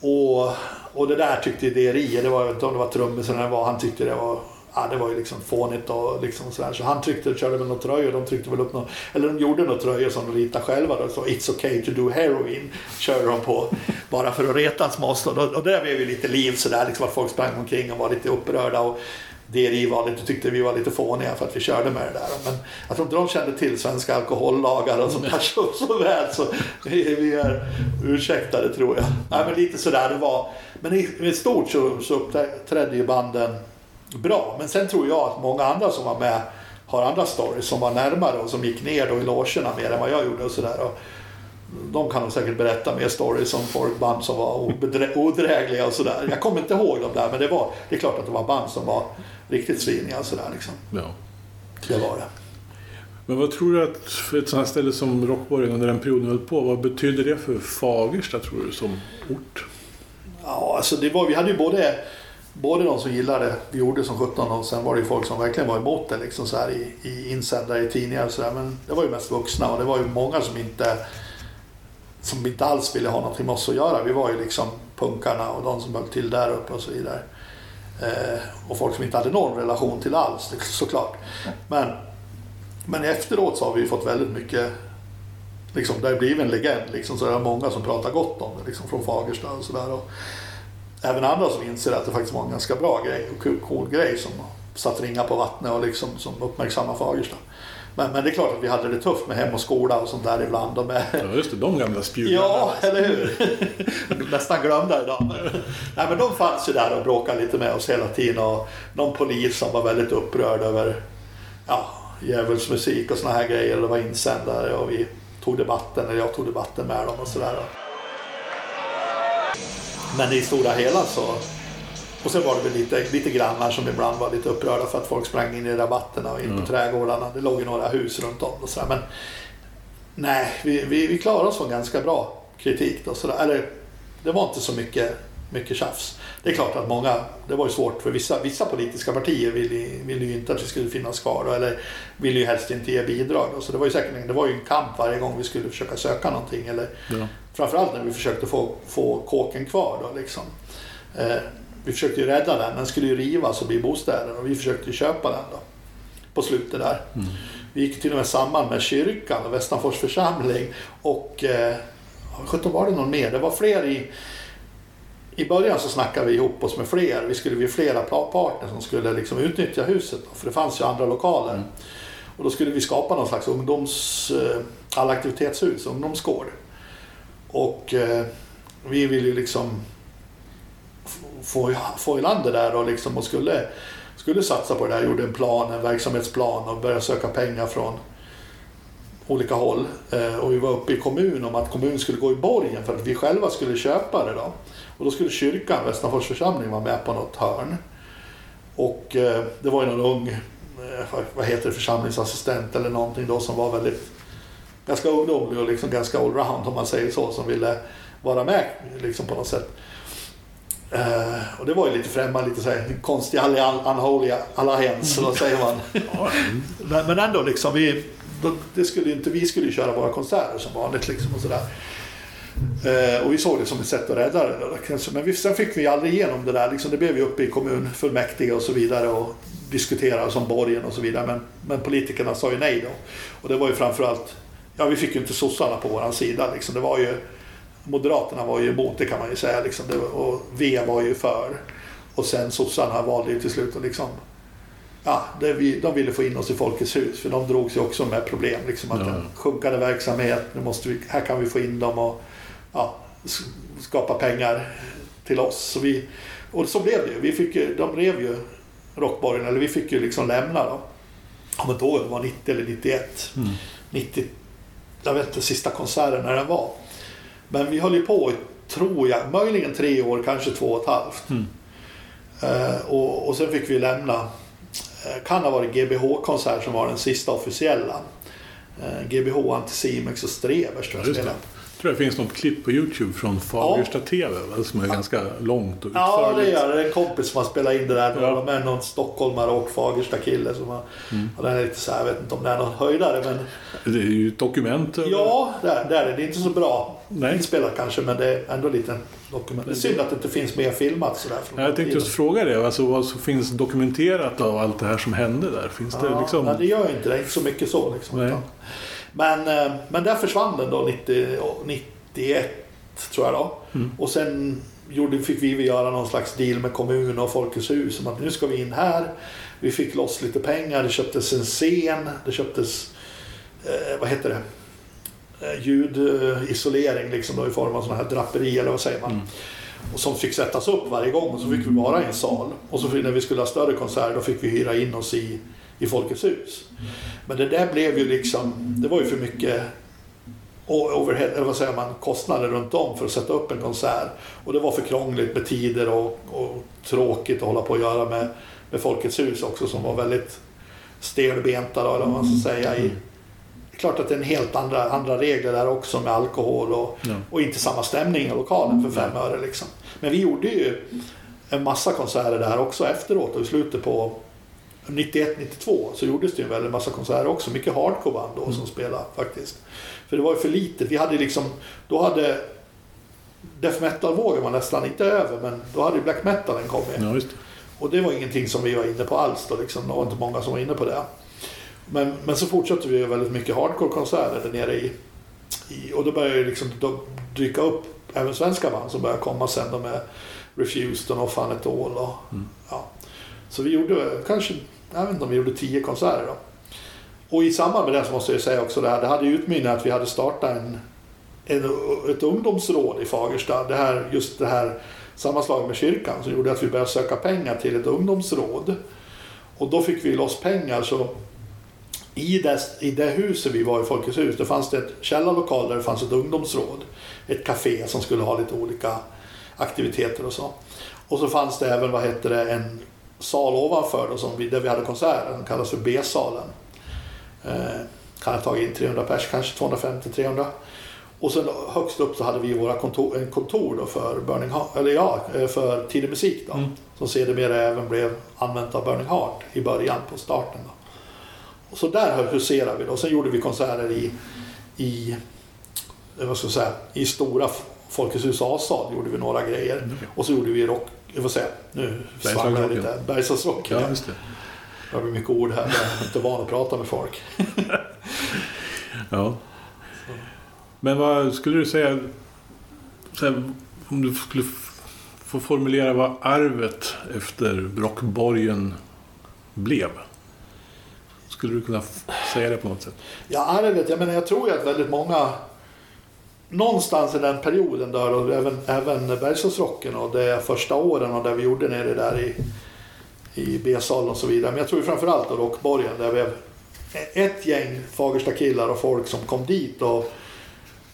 Och, och det där tyckte DRI, det var, jag vet inte om det var trummisen eller vad han tyckte det var Ja, det var ju liksom fånigt och liksom sådär. Så han tryckte, körde väl några tröjor, de tryckte väl upp några, eller de gjorde några tröjor som de ritade själva då. Så It's okay to do heroin körde de på. Bara för att retas med oss då. Och där blev ju lite liv sådär, liksom att folk sprang omkring och var lite upprörda. Och DRI var lite, tyckte vi var lite fåniga för att vi körde med det där. Men jag tror inte de kände till svenska alkohollagar och sånt där så, så väl. Så vi, är ursäktade tror jag. Nej, men lite sådär det var. Men i, i stort så, så uppträdde ju banden bra. Men sen tror jag att många andra som var med har andra stories som var närmare och som gick ner då i logerna mer än vad jag gjorde och sådär. Och De kan nog säkert berätta mer stories om folkband som var odrägliga och sådär. Jag kommer inte ihåg dem där men det, var, det är klart att det var band som var riktigt sviniga och sådär liksom. Ja. Det var det. Men vad tror du att för ett sånt här ställe som Rockborgen under den perioden höll på, vad betyder det för Fagersta tror du som ort? Ja, alltså det var, vi hade ju både, både de som gillade det vi gjorde som 17 och sen var det ju folk som verkligen var emot det liksom så här i, i insändare i tidningar och sådär. Men det var ju mest vuxna och det var ju många som inte som inte alls ville ha någonting med oss att göra. Vi var ju liksom punkarna och de som höll till där uppe och så vidare. Eh, och folk som inte hade någon relation till alls liksom, såklart. Men, men efteråt så har vi fått väldigt mycket Liksom, det har blivit en legend. Liksom, så det är många som pratar gott om det liksom, från Fagersta och sådär. Även andra som inser att det faktiskt var en ganska bra grej och cool, cool grej som satt ringar på vattnet och liksom, som uppmärksammar Fagersta. Men, men det är klart att vi hade det tufft med hem och skola och sånt där ibland. Och med, Ja, just det. De gamla spjudarna. Ja, eller hur? Nästan glömda idag. Nej, men de fanns ju där och bråkade lite med oss hela tiden. Och någon polis som var väldigt upprörd över ja, djävulsmusik och såna här grejer. Det var insändare och vi tog debatten, eller jag tog debatten med dem och sådär. Men i stora hela så... Och sen var det väl lite, lite grannar som ibland var lite upprörda för att folk sprang in i rabatterna och in på trädgårdarna. Det låg ju några hus runt om och sådär. Men nej, vi, vi, vi klarade oss från ganska bra kritik. Då, sådär. Eller, det var inte så mycket mycket tjafs. Det är klart att många, det var ju svårt för vissa, vissa politiska partier ville, ville ju inte att vi skulle finnas kvar då, eller ville ju helst inte ge bidrag. Då. Så det var ju säkert det var ju en kamp varje gång vi skulle försöka söka någonting. Eller, Ja. Framförallt när vi försökte få, få kåken kvar. Då, liksom. eh, vi försökte ju rädda den, den skulle ju rivas och bli bostäder och vi försökte ju köpa den då, på slutet där. Vi gick till och med samman med kyrkan och Västanfors församling och eh, var det någon mer? Det var fler i i början så snackade vi ihop oss med fler. Vi skulle bli flera partner som skulle liksom utnyttja huset. Då, för det fanns ju andra lokaler. Och då skulle vi skapa någon slags ungdoms... Eh, allaktivitetshus, ungdomsgård. Och eh, vi ville ju liksom få, få i land det där och, liksom, och skulle, skulle satsa på det där, Gjorde en plan, en verksamhetsplan och började söka pengar från olika håll. Eh, och vi var uppe i kommun om att kommunen skulle gå i borgen för att vi själva skulle köpa det. Då. Och då skulle kyrkan, Västanfors församling, vara med på något hörn. Och eh, det var ju någon ung, eh, vad- vad heter det, församlingsassistent eller någonting då som var väldigt ganska ungdomlig och liksom ganska allround om man säger så, som ville vara med liksom på något sätt. Uh, och det var ju lite främmande, lite så här, en konstig unholy alliance, vad säger man? men, men ändå liksom, vi, då, det skulle ju inte, vi skulle ju köra våra konserter som vanligt liksom och sådär. uh, och vi såg det som ett sätt att rädda det. Men vi, sen fick vi aldrig igenom det där. Liksom, det blev ju uppe i kommunfullmäktige och så vidare och diskuterade som borgen och så vidare. Men, men politikerna sa ju nej då. Och det var ju framförallt, ja vi fick ju inte sossarna på våran sida. Liksom. Det var ju, Moderaterna var ju emot det kan man ju säga. Liksom. Var, och V var ju för. Och sen sossarna valde ju till slut att liksom Ja, det vi, de ville få in oss i Folkets hus för de drog sig också med problem. Liksom att Ja. en sjunkande verksamhet, nu måste vi, här kan vi få in dem och ja, skapa pengar till oss. Så vi, och så blev det ju. Vi fick ju. De rev ju Rockborgen, eller vi fick ju liksom lämna då. Om ett år, det var 90 eller 91. 90, jag vet inte sista konserten när den var. Men vi höll ju på, tror jag, möjligen tre år, kanske två och ett halvt. Eh, och, och sen fick vi lämna. Eh, kan ha varit GBH-konsert som var den sista officiella. Eh, GBH, Anticimex och Strevers tror Ja, jag det. spelade. Jag tror det finns något klipp på Youtube från Fagersta TV väl, som är ganska långt och Ja, det utförligt. gör det. Det är en kompis som har spelat in det där. Ja. Ja. med någon stockholmare och Fagersta-kille. Som har, och den är lite så här, jag vet inte om det är någon höjdare. Men Det är ju ett dokument. över- ja, där är det. Det är inte så bra Nej. inspelat kanske, men det är ändå lite dokument. Det är synd att det inte finns mer filmat sådär. Från Jag tänkte just fråga det, alltså, vad som finns dokumenterat av allt det här som hände där? Finns det Ja, liksom... nej, det gör inte det. Inte så mycket så. Liksom, Nej. utan. Men, eh, men där försvann den då 90, 91 tror jag då. Mm. Och sen gjorde, fick vi göra någon slags deal med kommun och Folkets hus om att nu ska vi in här. Vi fick loss lite pengar. Det köptes en scen. Det köptes, eh, vad heter det? Eh, ljudisolering liksom då i form av sådana här draperi eller vad säger man. Och som fick sättas upp varje gång och så fick vi vara i en sal. Och så när vi skulle ha större konserter då fick vi hyra in oss i, i Folkets hus. Men det där blev ju liksom, det var ju för mycket overhead, eller vad säger man, kostnader runt om för att sätta upp en konsert. Och det var för krångligt med tider och, och tråkigt att hålla på att göra med, med Folkets hus också som var väldigt stelbenta då, eller vad man ska säga. I, är klart att det är en helt andra, andra regler där också med alkohol och, Ja. och inte samma stämning i lokalen för fem öre liksom. Men vi gjorde ju en massa konserter där också efteråt och i slutet på 91-92 så gjordes det ju en väldigt massa konserter också. Mycket hardcore-band då som spelade faktiskt. För det var ju för litet. Vi hade liksom, då hade Death metal-vågen var nästan inte över men då hade ju black metalen kommit. Ja. Och det var ingenting som vi var inne på alls då liksom. Det var inte många som var inne på det. Men, men så fortsatte vi väldigt mycket hardcore-konserter där nere i, i och då började det liksom då dyka upp även svenska band som började komma sen då med Refused och No Fun At All och ja. Så vi gjorde kanske, jag vet inte om vi gjorde tio konserter då. Och i samband med det så måste jag säga också det här, det hade utmynnat att vi hade startat en, en, ett ungdomsråd i Fagersta. Det här, just det här sammanslaget med kyrkan som gjorde att vi började söka pengar till ett ungdomsråd. Och då fick vi loss pengar så i det, i det huset vi var i Folkets hus, det fanns det ett källarlokal där det fanns ett ungdomsråd. Ett café som skulle ha lite olika aktiviteter och så. Och så fanns det även, vad heter det, en sal ovanför då, som vi, där vi hade konserter, som kallas för B-salen. Eh, kan ha tagit in 300 pers, kanske 250-300. Och sen högst upp så hade vi våra kontor, en kontor då för Burning Heart, eller ja, eh, för tidig musik då. Mm. Som sedermera även blev använt av Burning Heart i början på starten. Då. Och så där huserade vi då. Sen gjorde vi konserter i, i eh, vad ska jag säga, i stora Folkets hus A-sal gjorde vi några grejer. Mm. Och så gjorde vi rock, jag får säga, nu svamlar jag lite. Bergslagsrocken. Ja, just det. Det blir mycket ord här, jag är inte van att prata med folk. Ja. Men vad skulle du säga, här, om du skulle få formulera vad arvet efter Rockborgen blev? Skulle du kunna säga det på något sätt? Ja, arvet, jag menar jag tror ju att väldigt många någonstans i den perioden där och även, även Bergslagsrocken och de första åren och det vi gjorde nere där i, i B-salen och så vidare. Men jag tror ju framförallt då Rockborgen där vi ett gäng Fagersta-killar och folk som kom dit och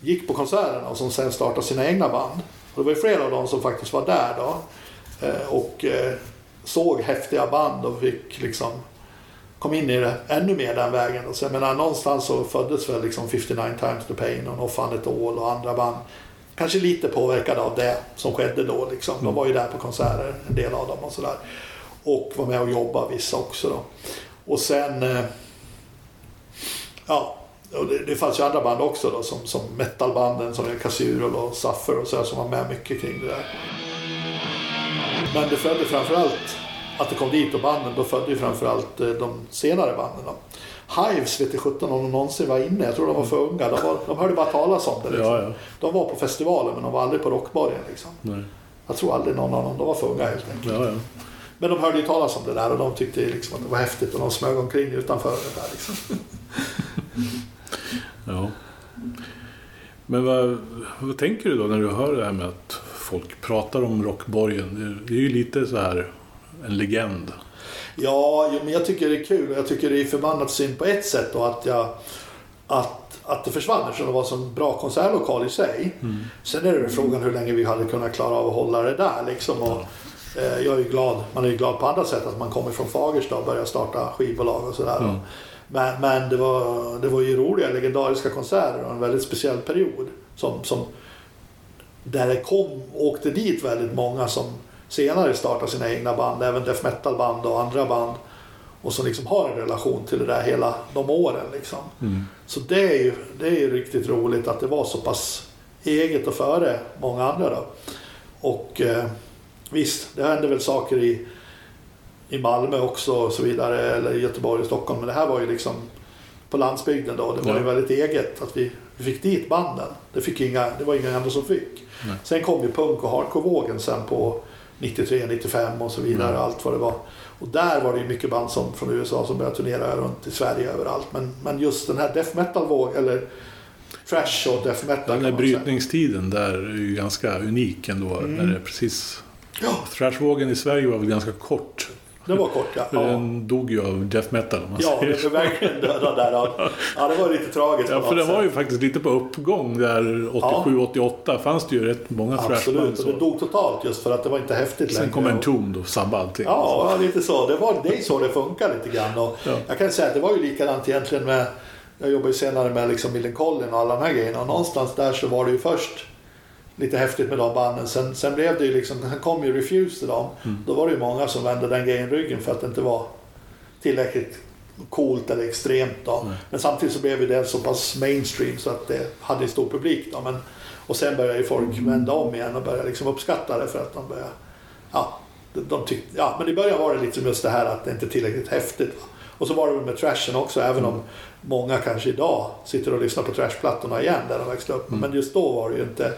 gick på konserterna och som sen startade sina egna band. Och det var ju flera av dem som faktiskt var där då eh, och eh, såg häftiga band och fick liksom kom in i det ännu mer den vägen. Och så jag menar, någonstans så föddes väl liksom 59 times the pain och No Fun at All och andra band. Kanske lite påverkade av det som skedde då. Liksom. De var ju där på konserter, en del av dem och sådär. Och var med och jobbade vissa också då. Och sen... Eh, ja, och det, det fanns ju andra band också då som, som metalbanden som Casurol och Suffer och sådär som var med mycket kring det där. Men det födde framförallt att det kom dit och banden, då födde ju framförallt eh, de senare banden. Då. Hives vet sjutton om de någonsin var inne. Jag tror de var för unga. De, var, de hörde bara talas om det. Liksom. Ja, ja. De var på festivalen men de var aldrig på rockbaren. Liksom. Nej. Jag tror aldrig någon av dem. De var för unga helt enkelt. Ja. Men de hörde ju talas om det där och de tyckte liksom att det var häftigt och de smög omkring utanför det där. Liksom. ja. Men vad, vad tänker du då när du hör det här med att folk pratar om Rockborgen? Det är ju lite så här en legend. Ja, men jag tycker det är kul och jag tycker det är förbannat synd på ett sätt då att jag att, att det försvann eftersom det var en så bra konsertlokal i sig. Sen är det frågan hur länge vi hade kunnat klara av att hålla det där liksom. Och, eh, jag är glad, man är ju glad på andra sätt att man kommer från Fagersta och börjar starta skivbolag och sådär. Mm. Men, men det, var, det var ju roliga, legendariska konserter och en väldigt speciell period. Som, som, där det kom, åkte dit väldigt många som senare startade sina egna band, även death metal-band och andra band. Och som liksom har en relation till det där hela de åren. Liksom. Mm. Så det är, ju, det är ju riktigt roligt att det var så pass eget och före många andra. Då. Och eh, visst, det hände väl saker i, i Malmö också och så vidare, eller i Göteborg och Stockholm. Men det här var ju liksom på landsbygden då. Det var ju Ja. väldigt eget att vi, vi fick dit banden. Det, fick inga, det var inga andra som fick. Nej. Sen kom ju punk och hardcore-vågen sen på 93, 95 och så vidare. Mm. Allt vad det var. Och där var det ju mycket band som, från USA som började turnera runt i Sverige överallt. Men, men just den här death metal-våg eller trash och death metal. Den där säga. brytningstiden där är ju ganska unik ändå. Mm. När det är precis... Ja, Thrashvågen i Sverige var väl ganska kort. Det var kort ja. Ja, Den dog ju av death metal om man ja säger det är verkligen döda där. Ja, Ja, det var lite tragiskt Ja, för den var ju faktiskt lite på uppgång där 87-88. fanns det ju rätt många thrashband. Absolut, och det Så. dog totalt just för att det var inte häftigt Sen längre. kom en Och- tom då, sabba allting. Ja, lite så. Det, var, det är så det funkar lite grann. Och Ja. Jag kan säga att det var ju likadant egentligen med... Jag jobbade ju senare med liksom Millencolin och alla de här grejerna. Och någonstans där så var det ju först lite häftigt med de banden. Sen, sen blev det ju liksom... Sen kom ju Refuse till dem. Mm. Då var det ju många som vände den grejen ryggen för att det inte var tillräckligt coolt eller extremt. Då. Nej. Men samtidigt så blev ju det så pass mainstream så att det hade en stor publik. Då. Men, och sen började ju folk vända om igen och börja liksom uppskatta det för att de började... Ja, de, de tyckte, ja, men i början var det liksom just det här att det inte är tillräckligt häftigt. Va? Och så var det väl med trashen också, även om många kanske idag sitter och lyssnar på trashplattorna igen där de växte upp. Men just då var det ju inte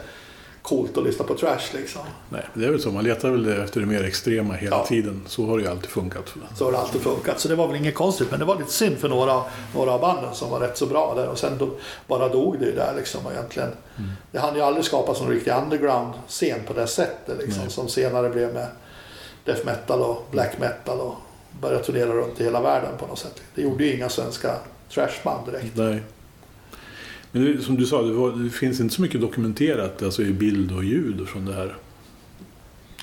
coolt att lyssna på trash liksom. Nej, det är väl så. Man letar väl efter det mer extrema hela Ja. tiden. Så har det ju alltid funkat. Så har det alltid funkat. Så det var väl inget konstigt. Men det var lite synd för några, några av banden som var rätt så bra där. Och sen då, bara dog det ju där liksom egentligen. Det hann ju aldrig skapas någon riktig underground-scen på det sättet liksom. Nej. Som senare blev med death metal och black metal och började turnera runt i hela världen på något sätt. Det gjorde ju inga svenska trashband direkt. Nej. Men som du sa, det, var, det finns inte så mycket dokumenterat alltså i bild och ljud från det här.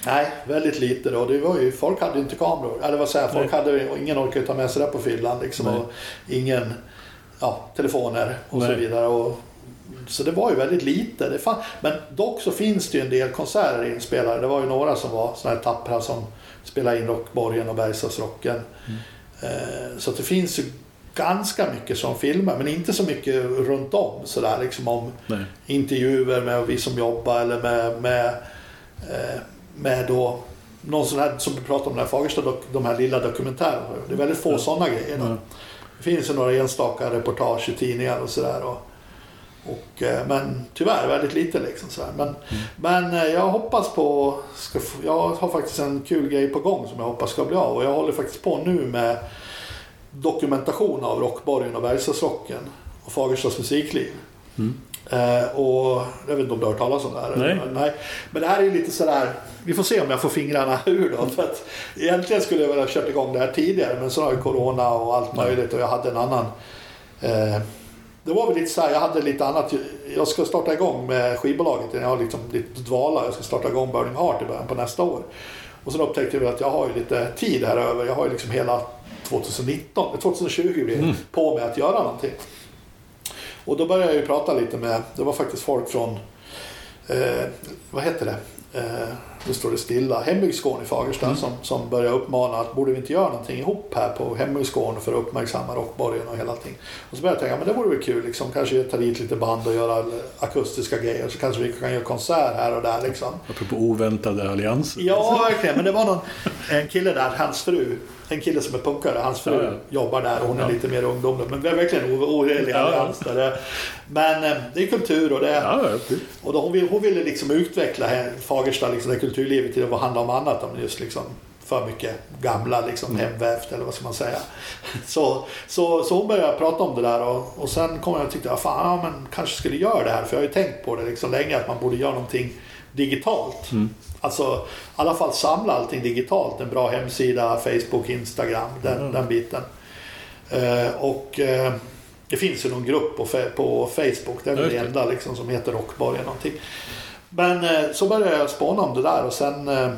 Nej, väldigt lite då. Det var ju, folk hade inte kameror. Eller vad säger folk Nej. hade, ingen orkade ta med sig det på fyllan liksom. Nej. Och ingen ja, telefoner och så Nej. vidare. Och så det var ju väldigt lite. Det fann, men dock så finns det ju en del konserter inspelade. Det var ju några som var sådana här tappra som spelade in Rockborgen och Bergslagsrocken. Mm. Eh, så det finns ju ganska mycket som filmer, men inte så mycket runt om. Sådär, liksom om Nej. intervjuer med vi som jobbar eller med, med, eh, med då någon sån här som vi pratade om, den här Fagersta, de här lilla dokumentärerna. Det är väldigt få mm. sådana grejer. Mm. Det finns ju några enstaka reportage i tidningar och sådär. Och, och, eh, men tyvärr väldigt lite liksom. Så men, mm. men eh, jag hoppas på... Ska, jag har faktiskt en kul grej på gång som jag hoppas ska bli av. Och jag håller faktiskt på nu med dokumentation av Rockborgen och Bergslagsrocken och Fagerstas musikliv. Mm. Eh, och jag vet inte om du har hört talas om det här? Nej. Nej. Men det här är lite sådär, vi får se om jag får fingrarna ur då. För att egentligen skulle jag väl ha kört igång det här tidigare men så har ju Corona och allt möjligt och jag hade en annan eh, det var väl lite så här, jag hade lite annat. Jag ska starta igång med skivbolaget. Jag har liksom lite dvala. Jag ska starta igång Burning Heart i början på nästa år. Och sen upptäckte jag att jag har ju lite tid här över. Jag har ju liksom hela 2019, 2020 blir mm. på mig att göra någonting. Och då började jag ju prata lite med, det var faktiskt folk från, eh, vad heter det, eh, nu står det stilla, Hembygdsgården i Fagersta mm. som, som började uppmana att borde vi inte göra någonting ihop här på Hembygdsgården för att uppmärksamma rockborgen och hela allting. Och så började jag tänka, men det vore väl kul liksom, kanske ta dit lite band och göra akustiska grejer så kanske vi kan göra konsert här och där liksom. Apropå oväntade allianser. Ja, verkligen, men det var någon, en kille där, hans fru, en kille som är punkare, hans fru ja, ja. jobbar där och hon är lite mer ungdomlig. Men vi är verkligen ohelig allians där. Men eh, det är kultur och det och då hon, vill, hon ville liksom utveckla Fagersta, liksom, det kulturlivet till att handla om annat än just liksom för mycket gamla liksom, mm. hemvävt eller vad ska man säga. Så, så, så hon började prata om det där och, och sen kom jag och tyckte att fan, ja, men kanske skulle göra det här. För jag har ju tänkt på det liksom länge att man borde göra någonting digitalt. Mm. Alltså i alla fall samla allting digitalt. En bra hemsida, Facebook, Instagram, den, mm. den biten. Eh, och eh, det finns ju någon grupp på, på Facebook. Det är väl det enda liksom, som heter Rockborg eller någonting. Men eh, så började jag spåna om det där och sen, eh,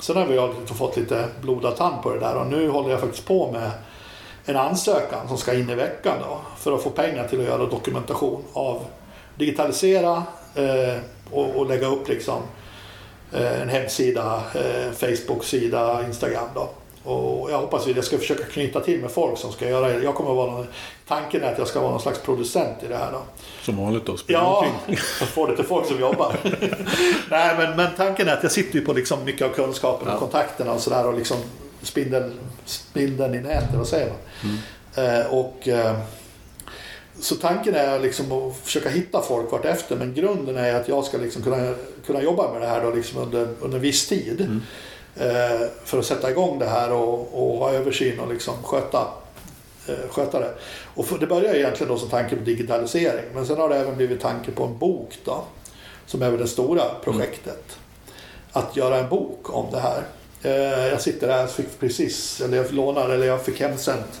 sen har vi fått lite blodad tand på det där och nu håller jag faktiskt på med en ansökan som ska in i veckan då, för att få pengar till att göra dokumentation av digitalisera eh, och, och, lägga upp liksom Eh, en hemsida, eh, Facebook-sida, Instagram. Då. Och jag hoppas att jag ska försöka knyta till med folk som ska göra det. Jag kommer vara någon, tanken är att jag ska vara någon slags producent i det här. Då. Som vanligt då? Ja, jag får det till folk som jobbar. Nej, men, men tanken är att jag sitter ju på liksom mycket av kunskapen och ja. kontakterna och sådär och liksom spindeln, spindeln i nätet, vad säger man? Mm. Eh, och... Eh, så tanken är liksom att försöka hitta folk vart efter men grunden är att jag ska liksom kunna, kunna jobba med det här då liksom under, under en viss tid. Mm. Eh, för att sätta igång det här och, och ha översyn och liksom sköta, eh, sköta det. Och för, det börjar egentligen då som tanke på digitalisering men sen har det även blivit tanke på en bok då. Som är väl det stora projektet. Mm. Att göra en bok om det här. Eh, jag sitter här, fick precis, eller jag lånar, eller jag fick hemsänt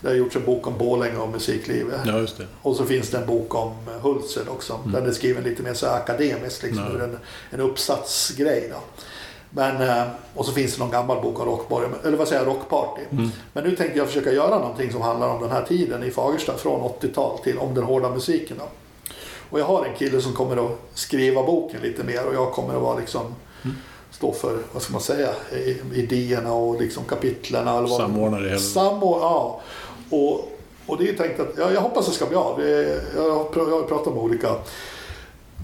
det har gjorts en bok om Borlänge och musiklivet. Ja. Och så finns det en bok om Hultsfred också. Mm. Den är skriven lite mer så akademiskt, liksom, ja. en, en uppsatsgrej. Då. Men, eh, och så finns det någon gammal bok om rockborg, eller vad säger jag, rockparty. Mm. Men nu tänkte jag försöka göra någonting som handlar om den här tiden i Fagersta från 80-tal till om den hårda musiken. Då. Och jag har en kille som kommer att skriva boken lite mer och jag kommer att vara liksom mm stå för, vad ska man säga, idéerna och liksom kapitlen. Samordna det hela. Samord, ja. Och, och det är tänkt att, ja, jag hoppas det ska bli av. Jag har pratat med olika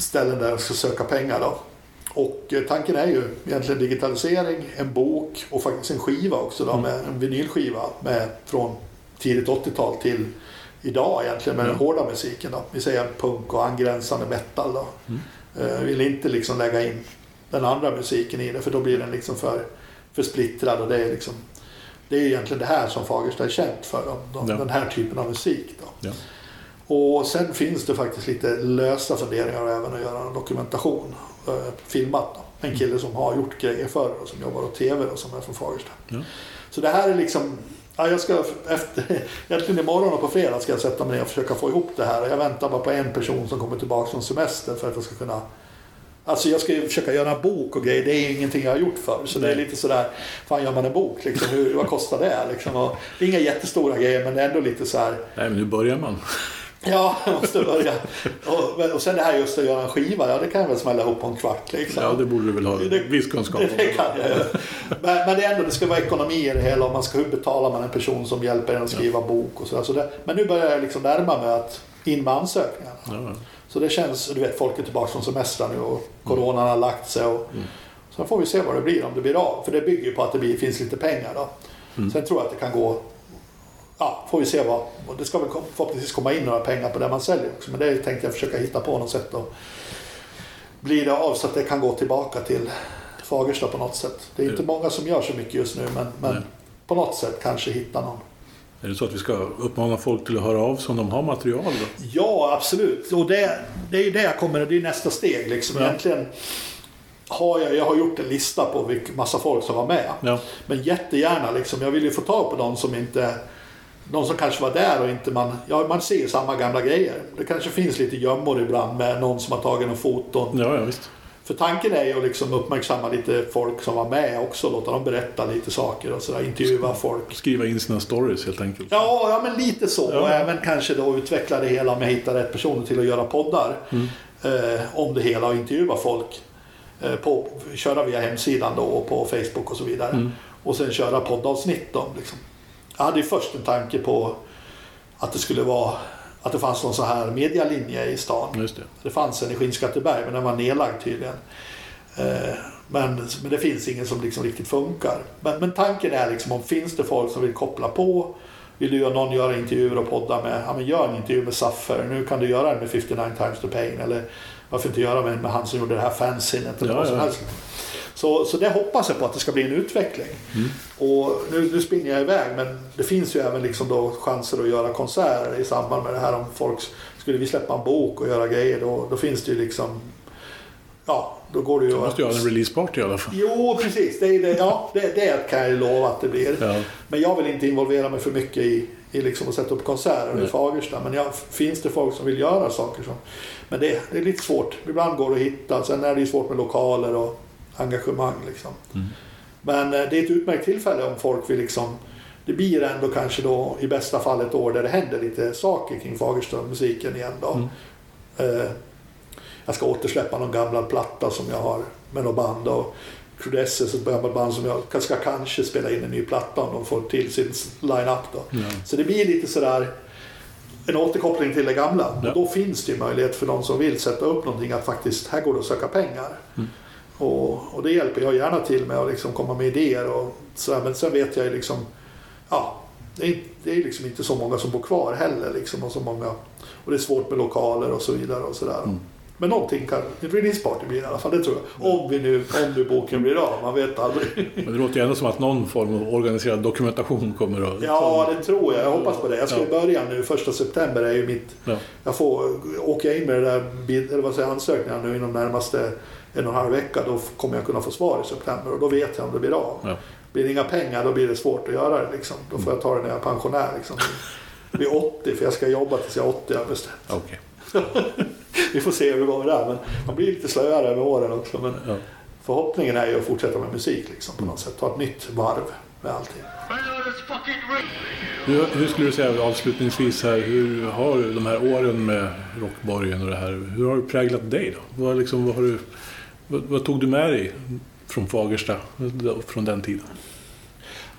ställen där jag ska söka pengar. Då. Och eh, tanken är ju egentligen digitalisering, en bok och faktiskt en skiva också. Då, mm. med en vinylskiva med, från tidigt 80-tal till idag egentligen med mm. den hårda musiken. Då. Vi säger punk och angränsande metal. Då. Mm. Jag eh, vill inte liksom lägga in den andra musiken i det för då blir den liksom för, för splittrad och det är liksom det är egentligen det här som Fagersta är känt för, de, ja. den här typen av musik. Då. Ja. Och sen finns det faktiskt lite lösa funderingar även att göra en dokumentation, eh, filmat. Då. En kille som har gjort grejer förr och som jobbar åt TV och som är från Fagersta. Ja. Så det här är liksom Ja, jag ska efter, egentligen imorgon och på fredag ska jag sätta mig ner och försöka få ihop det här. Jag väntar bara på en person som kommer tillbaka från semester för att jag ska kunna Alltså jag ska ju försöka göra en bok och grejer. Det är ingenting jag har gjort förr. Så det är lite sådär, fan gör man en bok? Liksom, hur, vad kostar det? Liksom, och, inga jättestora grejer men ändå lite så här. Nej men nu börjar man. Ja, jag måste börja. Och, och sen det här just att göra en skiva, ja det kan jag väl smälla ihop på en kvart liksom. Ja, det borde du väl ha Det- viss kunskap Det, om. det kan jag ju. Men, men det är ändå, det ska vara ekonomi i det hela och man ska, hur betalar man en person som hjälper en att skriva bok och sådär. Så det, men nu börjar jag liksom närma mig att in med ansökningarna. Ja, ja. Så det känns, du vet folk är tillbaka från semestrar nu och coronan har lagt sig. Och, Så får vi se vad det blir, om det blir av. För det bygger ju på att det blir, finns lite pengar då. Sen tror jag att det kan gå, ja får vi se vad, det ska väl förhoppningsvis komma in några pengar på det man säljer också. Men det tänkte jag försöka hitta på något sätt och blir det av så att det kan gå tillbaka till Fagersta på något sätt. Det är inte många som gör så mycket just nu men, men på något sätt kanske hitta någon. Är det så att vi ska uppmana folk till att höra av sig om de har material? Då? Ja, absolut. Och det, det är ju det jag kommer, det är nästa steg. Liksom. Ja. Egentligen har jag, jag har gjort en lista på vilk, massa folk som var med. Ja. Men jättegärna, liksom, jag vill ju få tag på de som inte de som kanske var där och inte man... Ja, man ser samma gamla grejer. Det kanske finns lite gömmor ibland med någon som har tagit några foton. Ja, ja, visst. För tanken är ju att liksom uppmärksamma lite folk som var med också. Låta dem berätta lite saker och sådär. Intervjua folk. Skriva in sina stories helt enkelt. Ja, ja men lite så. Ja. Och även kanske då utveckla det hela med att hitta rätt personer till att göra poddar. Eh, om det hela och intervjua folk. Eh, på, köra via hemsidan då och på Facebook och så vidare. Och sen köra poddavsnitt då. Liksom. Jag hade ju först en tanke på att det skulle vara att det fanns någon så här medialinje i stan. Just det. Det fanns en i Skinnskatteberg men den var nedlagd tydligen. Eh, Men, men det finns ingen som liksom riktigt funkar. Men, men tanken är liksom om finns det folk som vill koppla på. Vill du göra någon göra intervjuer och podda med? Ja men gör en intervju med Saffer. Nu kan du göra den med 59 times the pain. Eller varför inte göra med, med han som gjorde det här fanzinet. Eller Ja, vad som ja. helst. Så, så det hoppas jag på att det ska bli en utveckling. Mm. Och nu, nu springer jag iväg men det finns ju även liksom då chanser att göra konserter i samband med det här. Om folk skulle vi släppa en bok och göra grejer då, då finns det ju liksom Ja, då går det ju Du måste göra en releaseparty i alla fall. Jo, precis. Det, är det, ja, det, det kan jag ju lova att det blir. Ja. Men jag vill inte involvera mig för mycket i, i liksom att sätta upp konserter i Nej. Fagersta. Men jag, finns det folk som vill göra saker som... Men det, det är lite svårt. Ibland går det att hitta. Sen är det ju svårt med lokaler och engagemang. Liksom. Mm. Men eh, det är ett utmärkt tillfälle om folk vill liksom... Det blir ändå kanske då i bästa fall ett år där det händer lite saker kring Fagersta-musiken igen då. Mm. Eh, jag ska återsläppa någon gammal platta som jag har med något band. Och Crudesses, ett gammalt band som jag ska kanske spela in en ny platta om de får till sin line-up då. Ja. Så det blir lite sådär en återkoppling till det gamla. Ja. Och då finns det ju möjlighet för de som vill sätta upp någonting att faktiskt, här går det att söka pengar. Mm. Och, och det hjälper jag gärna till med att liksom komma med idéer och sådär. Men sen vet jag ju liksom, ja, det är, det är liksom inte så många som bor kvar heller liksom. Och, så många, och det är svårt med lokaler och så vidare och sådär. Mm. Men någonting kan, ett releaseparty det i alla fall, det tror jag. Om, vi nu, om nu boken blir av, man vet aldrig. Men det låter ju ändå som att någon form av organiserad dokumentation kommer att... Ja, det tror jag. Jag hoppas på det. Jag ska Ja. börja nu. Första september är ju mitt... Ja. Jag får åka in med det där eller vad säger, jag, ansökningarna nu inom närmaste en och en halv vecka. Då kommer jag kunna få svar i september och då vet jag om det blir av. Ja. Blir det inga pengar då blir det svårt att göra det. Liksom. Då får jag ta det när jag är pensionär. Liksom. Vid 80, för jag ska jobba tills jag är 80 har jag bestämt. Okej. Vi får se hur det går där. Men man blir lite slöare över åren också. Men Ja. förhoppningen är ju att fortsätta med musik liksom, på något sätt. Ta ett nytt varv med allting. Hur, hur skulle du säga avslutningsvis här, hur har de här åren med Rockborgen och det här, hur har det präglat dig då? Vad, liksom, vad, har du, vad, vad tog du med dig från Fagersta, från den tiden?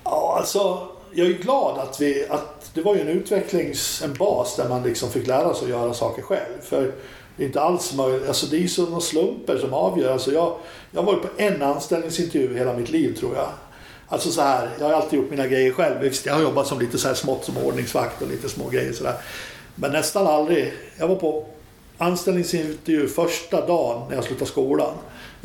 Ja, alltså, jag är glad att, vi, att det var ju en utvecklings, en bas där man liksom fick lära sig att göra saker själv. För det är inte alls möjligt, alltså det är ju sådana slumper som avgör. Alltså jag, jag har varit på en anställningsintervju i hela mitt liv tror jag. Alltså så här, jag har alltid gjort mina grejer själv. Visst, jag har jobbat som lite så här smått som ordningsvakt och lite små grejer sådär. Men nästan aldrig. Jag var på anställningsintervju första dagen när jag slutade skolan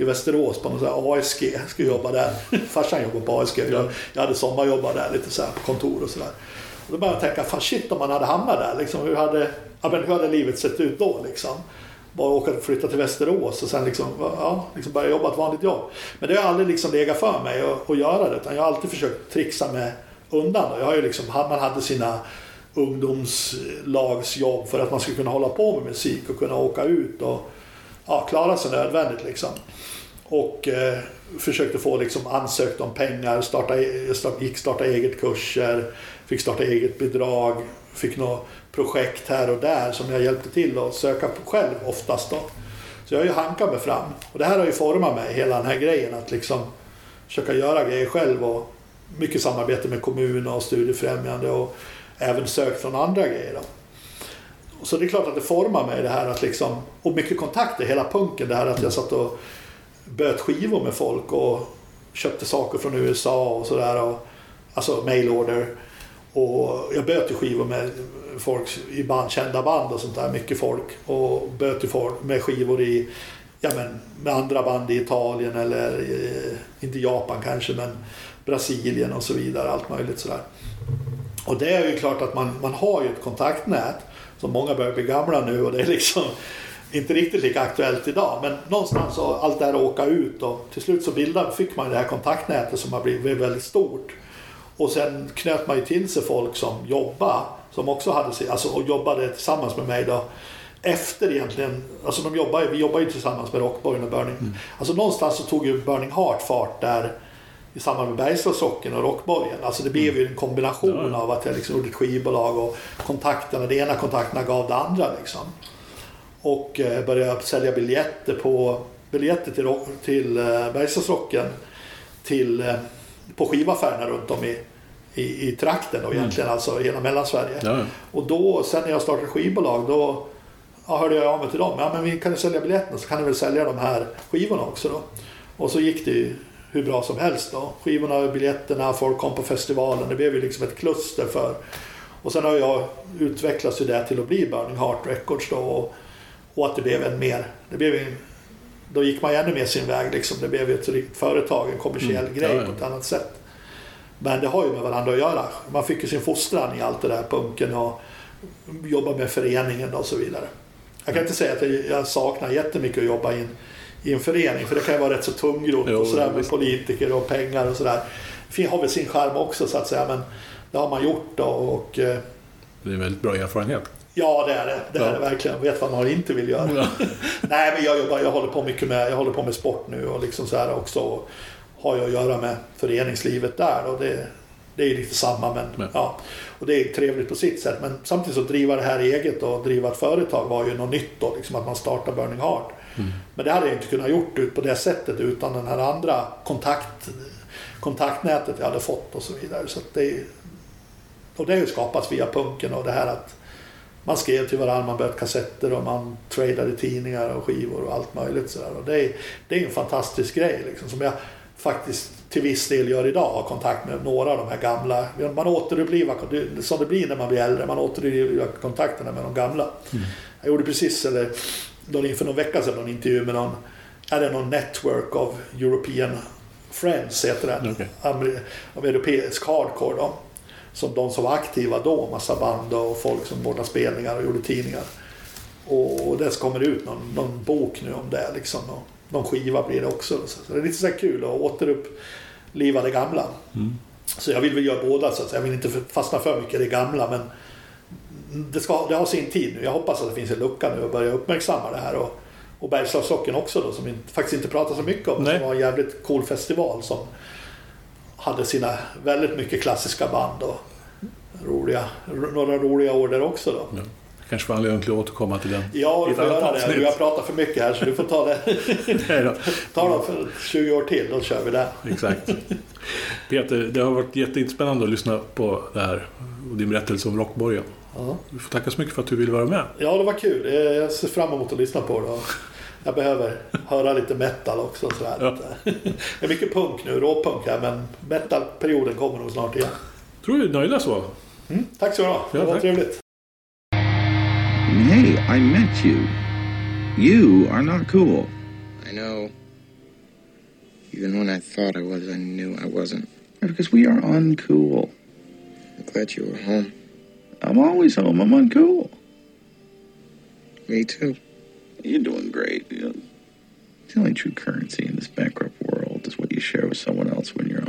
i Västerås på någon sån här ASG. Jag skulle jobba där. Farsan jobbade på ASG. Jag, jag hade sommarjobbat där lite så här på kontor och sådär. Då började jag tänka, fan shit om man hade hamnat där. Liksom, hur, hade, ja, men hur hade livet sett ut då liksom? Bara åka och flytta till Västerås och sen liksom, ja, liksom börja jobba ett vanligt jobb. Men det har aldrig liksom legat för mig att, att göra det. Utan jag har alltid försökt trixa mig undan. Jag har ju liksom, man hade sina ungdomslagsjobb för att man skulle kunna hålla på med musik och kunna åka ut och ja, klara sig nödvändigt. Liksom. Och eh, försökte få liksom ansökt om pengar, starta, e-, start, gick starta eget-kurser, fick starta eget bidrag, fick något projekt här och där som jag hjälpte till att söka på själv oftast. Då. Så jag har ju hankat mig fram. Och det här har ju format mig, hela den här grejen att liksom försöka göra grejer själv och mycket samarbete med kommun och studiefrämjande och även sökt från andra grejer. Då. Så det är klart att det formar mig det här att liksom, och mycket kontakter, hela punken, det här att jag satt och böt skivor med folk och köpte saker från USA och sådär. Alltså mailorder. Och jag böt ju skivor med folk i band, kända band och sånt där, mycket folk. Och böt ju med skivor i, ja men med andra band i Italien eller i, inte Japan kanske men Brasilien och så vidare, allt möjligt sådär. Och det är ju klart att man, man har ju ett kontaktnät som många börjar bli gamla nu och det är liksom inte riktigt lika aktuellt idag. Men någonstans så allt det här att åka ut och till slut så bildade, fick man det här kontaktnätet som har blivit väldigt stort. Och sen knöt man ju till sig folk som jobbade, som också hade alltså, och jobbade tillsammans med mig då. Efter egentligen, alltså de jobbade, vi jobbade ju tillsammans med Rockborgen och Burning. Mm. Alltså någonstans så tog ju Burning Heart fart där i samband med Bergslagsrocken och Rockborgen. Alltså det blev ju en kombination av att jag liksom gjorde ett skivbolag och kontakterna, det ena kontakterna gav det andra liksom. Och eh, började sälja biljetter på biljetter till, till eh, Bergslagsrocken till, eh, på skivaffärerna runt om i, i, i trakten och mm. egentligen mm. alltså hela Mellansverige. Ja. Och då, sen när jag startade skivbolag då ja, hörde jag av mig till dem. Ja men vi kan ju sälja biljetterna så kan ni väl sälja de här skivorna också då. Och så gick det ju hur bra som helst då. Skivorna, biljetterna, folk kom på festivalen. Det blev ju liksom ett kluster för. Och sen har jag utvecklats ju det till att bli Burning Heart Records då. Och, och att det blev en mer, det blev en, då gick man ju ännu mer sin väg liksom. Det blev ju ett riktigt företag, en kommersiell mm. grej ja, ja. på ett annat sätt. Men det har ju med varandra att göra. Man fick ju sin fostran i allt det där, punken och jobba med föreningen och så vidare. Jag kan inte säga att jag saknar jättemycket att jobba i en i en förening. För det kan ju vara rätt så tungrot och sådär med politiker och pengar och sådär. Det har väl sin charm också så att säga men det har man gjort då och... Eh, det är en väldigt bra erfarenhet. Ja det är det. Det är det verkligen. Vet vad man inte vill göra. Ja. Nej men jag jobbar, jag håller på mycket med, jag håller på med sport nu och liksom så här också. Och har jag att göra med föreningslivet där och det, det är lite samma men ja. ja. Och det är trevligt på sitt sätt. Men samtidigt så driva det här eget och driva ett företag var ju något nytt då. Liksom att man startar Burning Heart. Mm. Men det hade jag inte kunnat gjort på det sättet utan den här andra kontakt, kontaktnätet jag hade fått och så vidare. Så det, och det har ju skapats via punken och det här att man skrev till varandra, man böt kassetter och man tradade tidningar och skivor och allt möjligt. Så. Och det, är, det är en fantastisk grej liksom, som jag faktiskt till viss del gör idag, har kontakt med några av de här gamla. Man återupplivar, som det blir när man blir äldre, man återupplivar kontakterna med de gamla. Mm. Jag gjorde precis, eller då inför någon vecka sedan, någon intervju med någon, är det någon network of European Friends, heter den. Okay. Av europeisk hardcore då. Som de som var aktiva då, massa band och folk som ordnade spelningar och gjorde tidningar. Och det kommer det ut någon, någon bok nu om det liksom. Och någon skiva blir det också. Så det är lite så kul att återuppliva det gamla. Mm. Så jag vill väl göra båda så att säga. Jag vill inte fastna för mycket i det gamla men det, ska, det har sin tid nu. Jag hoppas att det finns en lucka nu och börja uppmärksamma det här. Och, och Bergslagsrocken också då, som inte, faktiskt inte pratar så mycket om. Nej. Som var en jävligt cool festival som hade sina väldigt mycket klassiska band och roliga, några roliga år där också. Då. Ja. Kanske får anledning till att återkomma till den. Ja, du får göra det. Du har pratat för mycket här så du får ta det. ta det för 20 år till, då kör vi det. Exakt. Peter, det har varit jättespännande att lyssna på det här och din berättelse om Rockborgen. Ja. Du får tacka så mycket för att du ville vara med. Ja, det var kul. Jag ser fram emot att lyssna på det. Jag behöver höra lite metal också. Sådär. Ja. Det är mycket punk nu, råpunk här, men metalperioden kommer nog snart igen. tror du är nöjda så. Mm, tack så du ha. Det ja, var tack. trevligt. Hey, I met you. You are not cool. I know. Even when I thought I was, I knew I wasn't. Because we are uncool. I'm glad you were home. I'm always home. I'm uncool. Me too. You're doing great. You know, the only true currency in this bankrupt world is what you share with someone else when you're